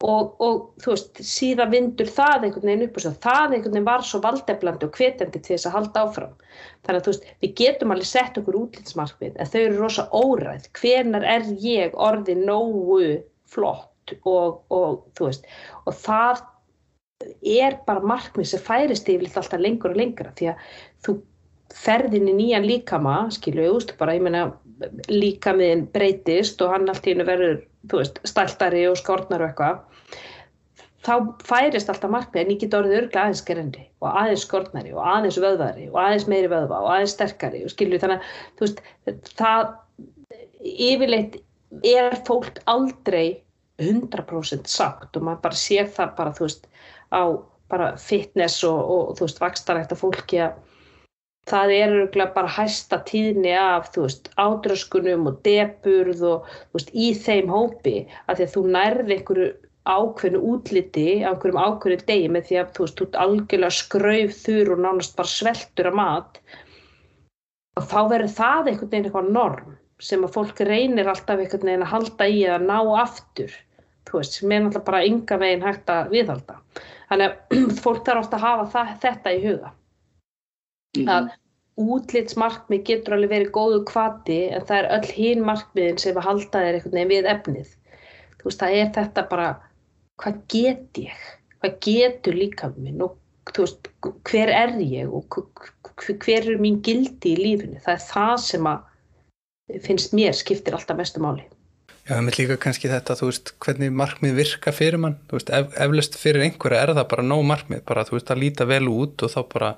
og, og þú veist, síðan vindur það einhvern veginn upp og svo það einhvern veginn var svo valdeflandi og hvetjandi til þess að halda áfram. Þannig að þú veist, við getum alveg sett okkur útlýtsmarkmið en þau eru rosa óræð. Hvenar er ég orði nógu flott og, og þú veist, og það er bara markmið sem færist yfirleitt alltaf lengur og lengra því að þú ferðin í nýjan líkama skilu, þú veist, bara ég menna líkamiðin breytist og hann allt í hennu verður, þú veist, stæltari og skórnar og eitthvað þá færist alltaf markmið en ég get orðið örglega aðeins gerendi og aðeins skortnari og aðeins vöðvari og aðeins meiri vöðva og aðeins sterkari og skilju þannig að þú veist það yfirleitt er fólk aldrei 100% sagt og maður bara sér það bara þú veist á bara fitness og, og þú veist vakstarækta fólki að það er örglega bara hæsta tíðni af þú veist ádröskunum og deburð og veist í þeim hópi að því að þú nærði einhverju ákveðinu útliti á einhverjum ákveðinu degi með því að þú veist, þú ert algjörlega skrauf þurr og nánast bara sveltur að mat og þá verður það einhvern veginn eitthvað norm sem að fólk reynir alltaf einhvern veginn að halda í að ná aftur þú veist, sem er náttúrulega bara ynga veginn hægt að viðhalda. Þannig að fólk þarf ofta að hafa það, þetta í huga mm -hmm. að útlitsmarkmið getur alveg verið góðu kvati en það er öll hín markmiðin sem að halda þér einhvern veginn við efnið. Þú veist, það er þetta bara hvað get ég, hvað getur líka minn? Og veist, hver er ég? Og hver er mín gildi í lífinu, það er það sem að finnst mér skiptir alltaf mestu máli. Já, það með líka kannski þetta, þú veist, hvernig markmið virka fyrir mann, þú veist, ef, eflust fyrir einhverja er það bara nóg markmið, bara þú veist að líta vel út og þá bara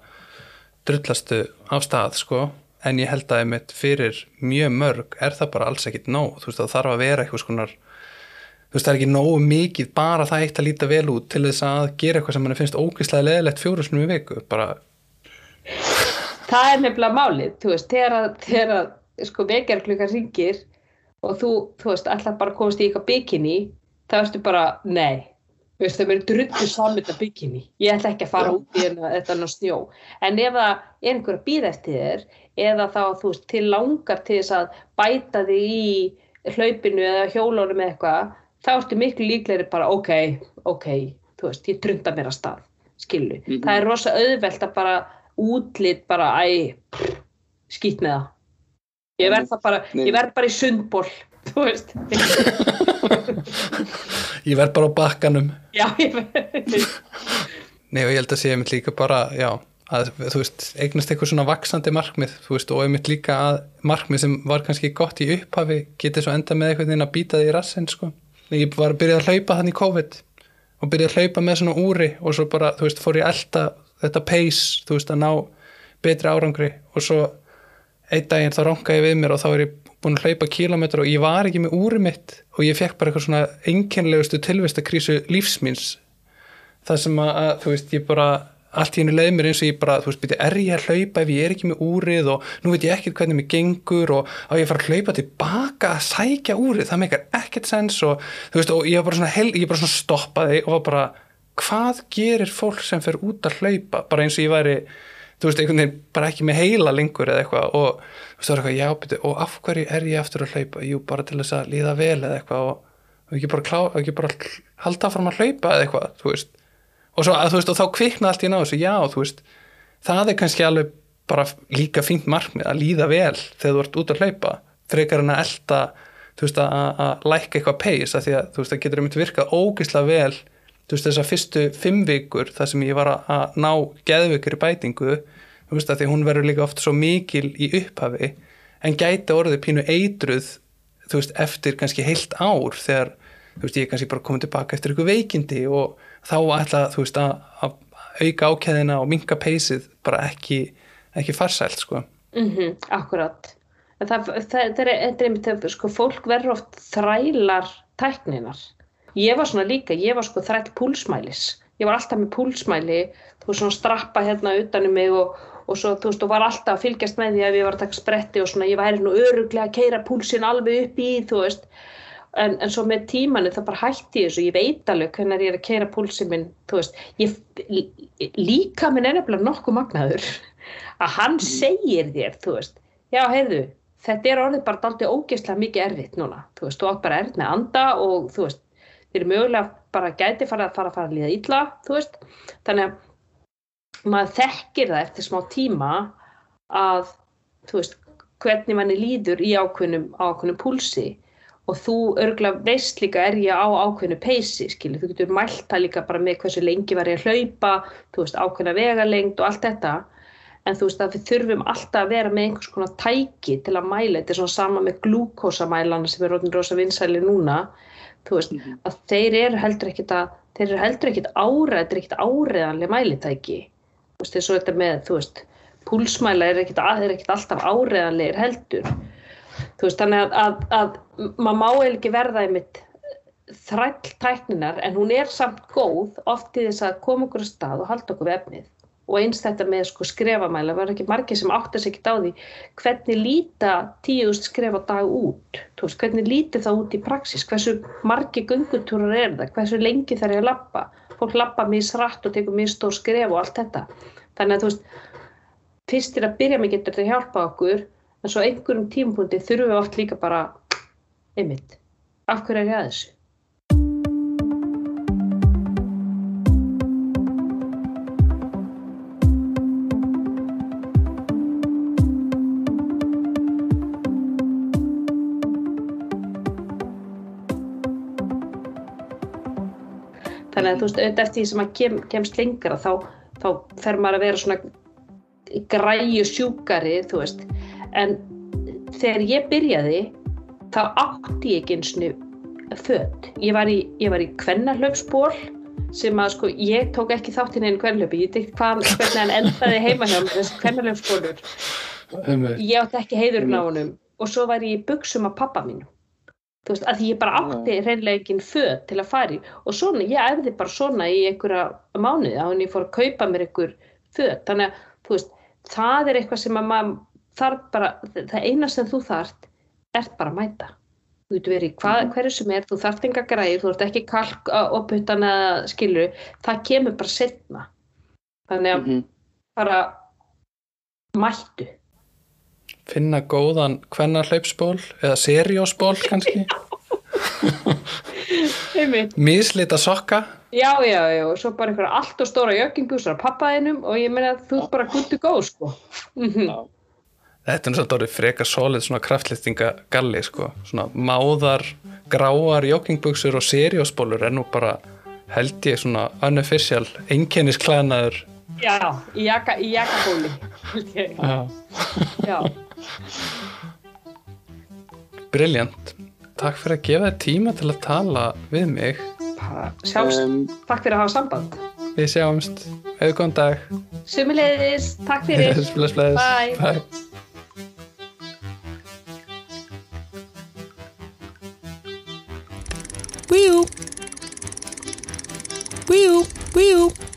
drullastu á stað, sko en ég held að einmitt fyrir mjög mörg er það bara alls ekkit nóg, þú veist, það þarf að vera eitthvað skonar þú veist það er ekki nógu mikið bara það eitt að líta vel út til þess að gera eitthvað sem mann finnst ógeðslega leðilegt fjóruðsnum í viku bara. Það er nefnilega málið þú veist, þegar að sko vekjarklukar ringir og þú, þú veist, alltaf bara komast í eitthvað bikini, þá ertu bara nei, þú veist, það verður drullu samvita bikini, ég ætla ekki að fara út í þetta ná snjó, en ef það er einhver að býða eftir þér eða þá, þú veist, til langar til þess að bæta þig í hlaupinu eða hjólónu með eitthvað þá ertu miklu líklegri bara ok, ok, þú veist, ég trunda mér að stað, skilu. Mm -hmm. Það er rosa auðvelt að bara útlitt bara, æ, skýt með það. Ég verð bara, Nei. ég verð bara í sundból, þú veist. ég verð bara á bakkanum. Já, ég verð. Nei og ég held að sé ég mitt líka bara, já, að þú veist, eignast eitthvað svona vaksandi markmið, þú veist, og einmitt líka að markmið sem var kannski gott í upphafi getið svo enda með eitthvað inn að býta því í rassin sko. Ég var að byrja að hlaupa þannig COVID og byrja að hlaupa með svona úri og svo bara, þú veist, fór ég elda þetta pace, þú veist, að ná betri árangri og svo einn daginn þá ég við mér og þá er ég búin að hlaupa kílometra og ég var ekki með úri mitt og ég fekk bara eitthvað svona enkenlegustu tilvistakrísu lífsmins það sem að, þú veist, ég bara allt í hennu leið mér eins og ég bara, þú veist, byrja, er ég að hlaupa ef ég er ekki með úrið og nú veit ég ekkert hvernig mér gengur og á ég að fara að hlaupa tilbaka að sækja úrið, það meikar ekkert sens og þú veist, og ég var bara svona, hel, ég bara svona stoppaði og var bara, hvað gerir fólk sem fer út að hlaupa, bara eins og ég væri, þú veist, einhvern veginn bara ekki með heila lengur eða eitthvað og þú veist, já, byrja, og af hverju er ég aftur að hlaupa, jú, bara til þess að líða vel eða eitthvað og, og ekki bara, klá, ekki bara halda fram að hlaupa eða eitthvað, þú veist. Og, svo, að, veist, og þá kvikna allt í ná þessu, já, þú veist það er kannski alveg bara líka fínt markmið að líða vel þegar þú ert út að hlaupa, frekar en að elda þú veist, að, að læka eitthvað peis að því að þú veist, það getur þetta virkað ógislega vel, þú veist, þessar fyrstu fimm vikur þar sem ég var að ná geðvikur í bætingu, þú veist, að því hún verður líka oft svo mikil í upphafi en gæti orðið pínu eitruð þú veist, eftir kannski heilt ár þegar, þú veist, ég kannski bara komið tilbaka eftir eitthvað veikindi og þá ætla þú veist að, að auka ákæðina og minka peysið bara ekki, ekki farsælt sko. Mm -hmm, akkurat. Það, það, það er einmitt sko, fólk verður oft þrælar tækninar. Ég var svona líka, ég var sko þræll púlsmælis. Ég var alltaf með púlsmæli, þú veist svona strappa hérna utanum mig og, og svo þú veist og var alltaf að fylgjast með því að ég var að taka spretti og svona ég væri nú öruglega að keira púlsin alveg upp í þú veist. En, en svo með tímanu það bara hætti þessu, ég veit alveg hvernig ég er að keira púlsið minn, þú veist. Ég, líka minn er nefnilega nokkuð magnaður að hann mm. segir þér, þú veist. Já, heyrðu, þetta er orðið bara aldrei ógeðslega mikið erfitt núna, þú veist, þú átt bara erfitt með anda og þú veist er mögulega bara gæti fara að fara að fara að líða illa, þú veist. Þannig að maður þekkir það eftir smá tíma að, þú veist, hvernig manni líður í ákveðnum, ákveðnum púlsi. Og þú örgulega veist líka er ég á ákveðinu peysi, skilur, þú getur mælt það líka bara með hversu lengi var ég að hlaupa, þú veist, ákveðina vegalengt og allt þetta, en þú veist að við þurfum alltaf að vera með einhvers konar tæki til að mæla, þetta er svona sama með glúkosamælana sem er rosa vinsæli núna, þú veist, mm -hmm. að þeir eru heldur ekkit að, þeir eru heldur ekkit áreð, þetta er ekkit áreðanlega mælitæki, þú veist, þess að þetta með, þú veist, púlsmæla er ekkit, er ekkit alltaf áreðanlegar heldur, þú veist þannig að, að, að maður má eða ekki verða einmitt þræll tækninar en hún er samt góð oft í þess að koma okkur stað og halda okkur við efnið og eins þetta með sko skrefamæla. Verður ekki margir sem áttast ekkert á því hvernig líta tíust skref á dag út? Veist, hvernig líti það út í praksis hversu margi gungutúrar er það? Hversu lengi þarf ég að lappa fólk lappa mjög srætt og tekur mjög stór skref og allt þetta. Þannig að þú veist fyrst er að byrja mig getur þetta hjálpa okkur en svo einhverjum tímpunkti þurfum við oft líka bara einmitt, af hverju er ég að þessu? Þannig að þú veist, auðvitað eftir því sem maður kem, kemst lengra þá, þá fer maður að vera svona græju sjúkari, þú veist, en þegar ég byrjaði þá átti ég ekki eins og född ég var í, í kvennarlöfsból sem að sko ég tók ekki þáttinn einu kvennlöfi, ég hvað hvernig hann endaði heima hjá þessi kvennarlöfsbólur ég átti ekki heiðurinn á honum. Og svo var ég í buksum af pappa mínu þú veist, að ég bara átti reynlega ekki född til að fari og svona, ég æfði bara svona í einhverja mánuði að hann ég fór að kaupa mér einhver född, þannig að þú veist, það er eitthvað sem að maður þarf bara, það eina sem þú þart er bara að mæta. Þú getur verið hvað, mhm. hverju sem er, þú þarft enga græð þú ert ekki kalk opputan eða skilur, það kemur bara setna þannig að mm -hmm. bara mættu finna góðan hvenna hlaupsból eða seriósból kannski mislita sokka já já já og svo bara einhverja allt og stóra jökkingus á pappaðinum og ég meina að þú er bara gutt og góð sko -hmm. Þetta er náttúrulega frekar solid svona kraftlýftingagalli sko. svona máðar, gráar joggingbuksur og seriósbólur er nú bara held ég svona unofficial einkennisklæðnaður Já, í jaka, í jakabóli held ég. Já. Já, Briljant. Takk fyrir að gefa þér tíma til að tala við mig. sjálfs Um, Takk fyrir að hafa samband Við sjáumst. Hefur góðan dag. Sumulegðis, takk fyrir bless, bless. Bye. Bye. Wee-oo. Wee-oo. Wee-oo.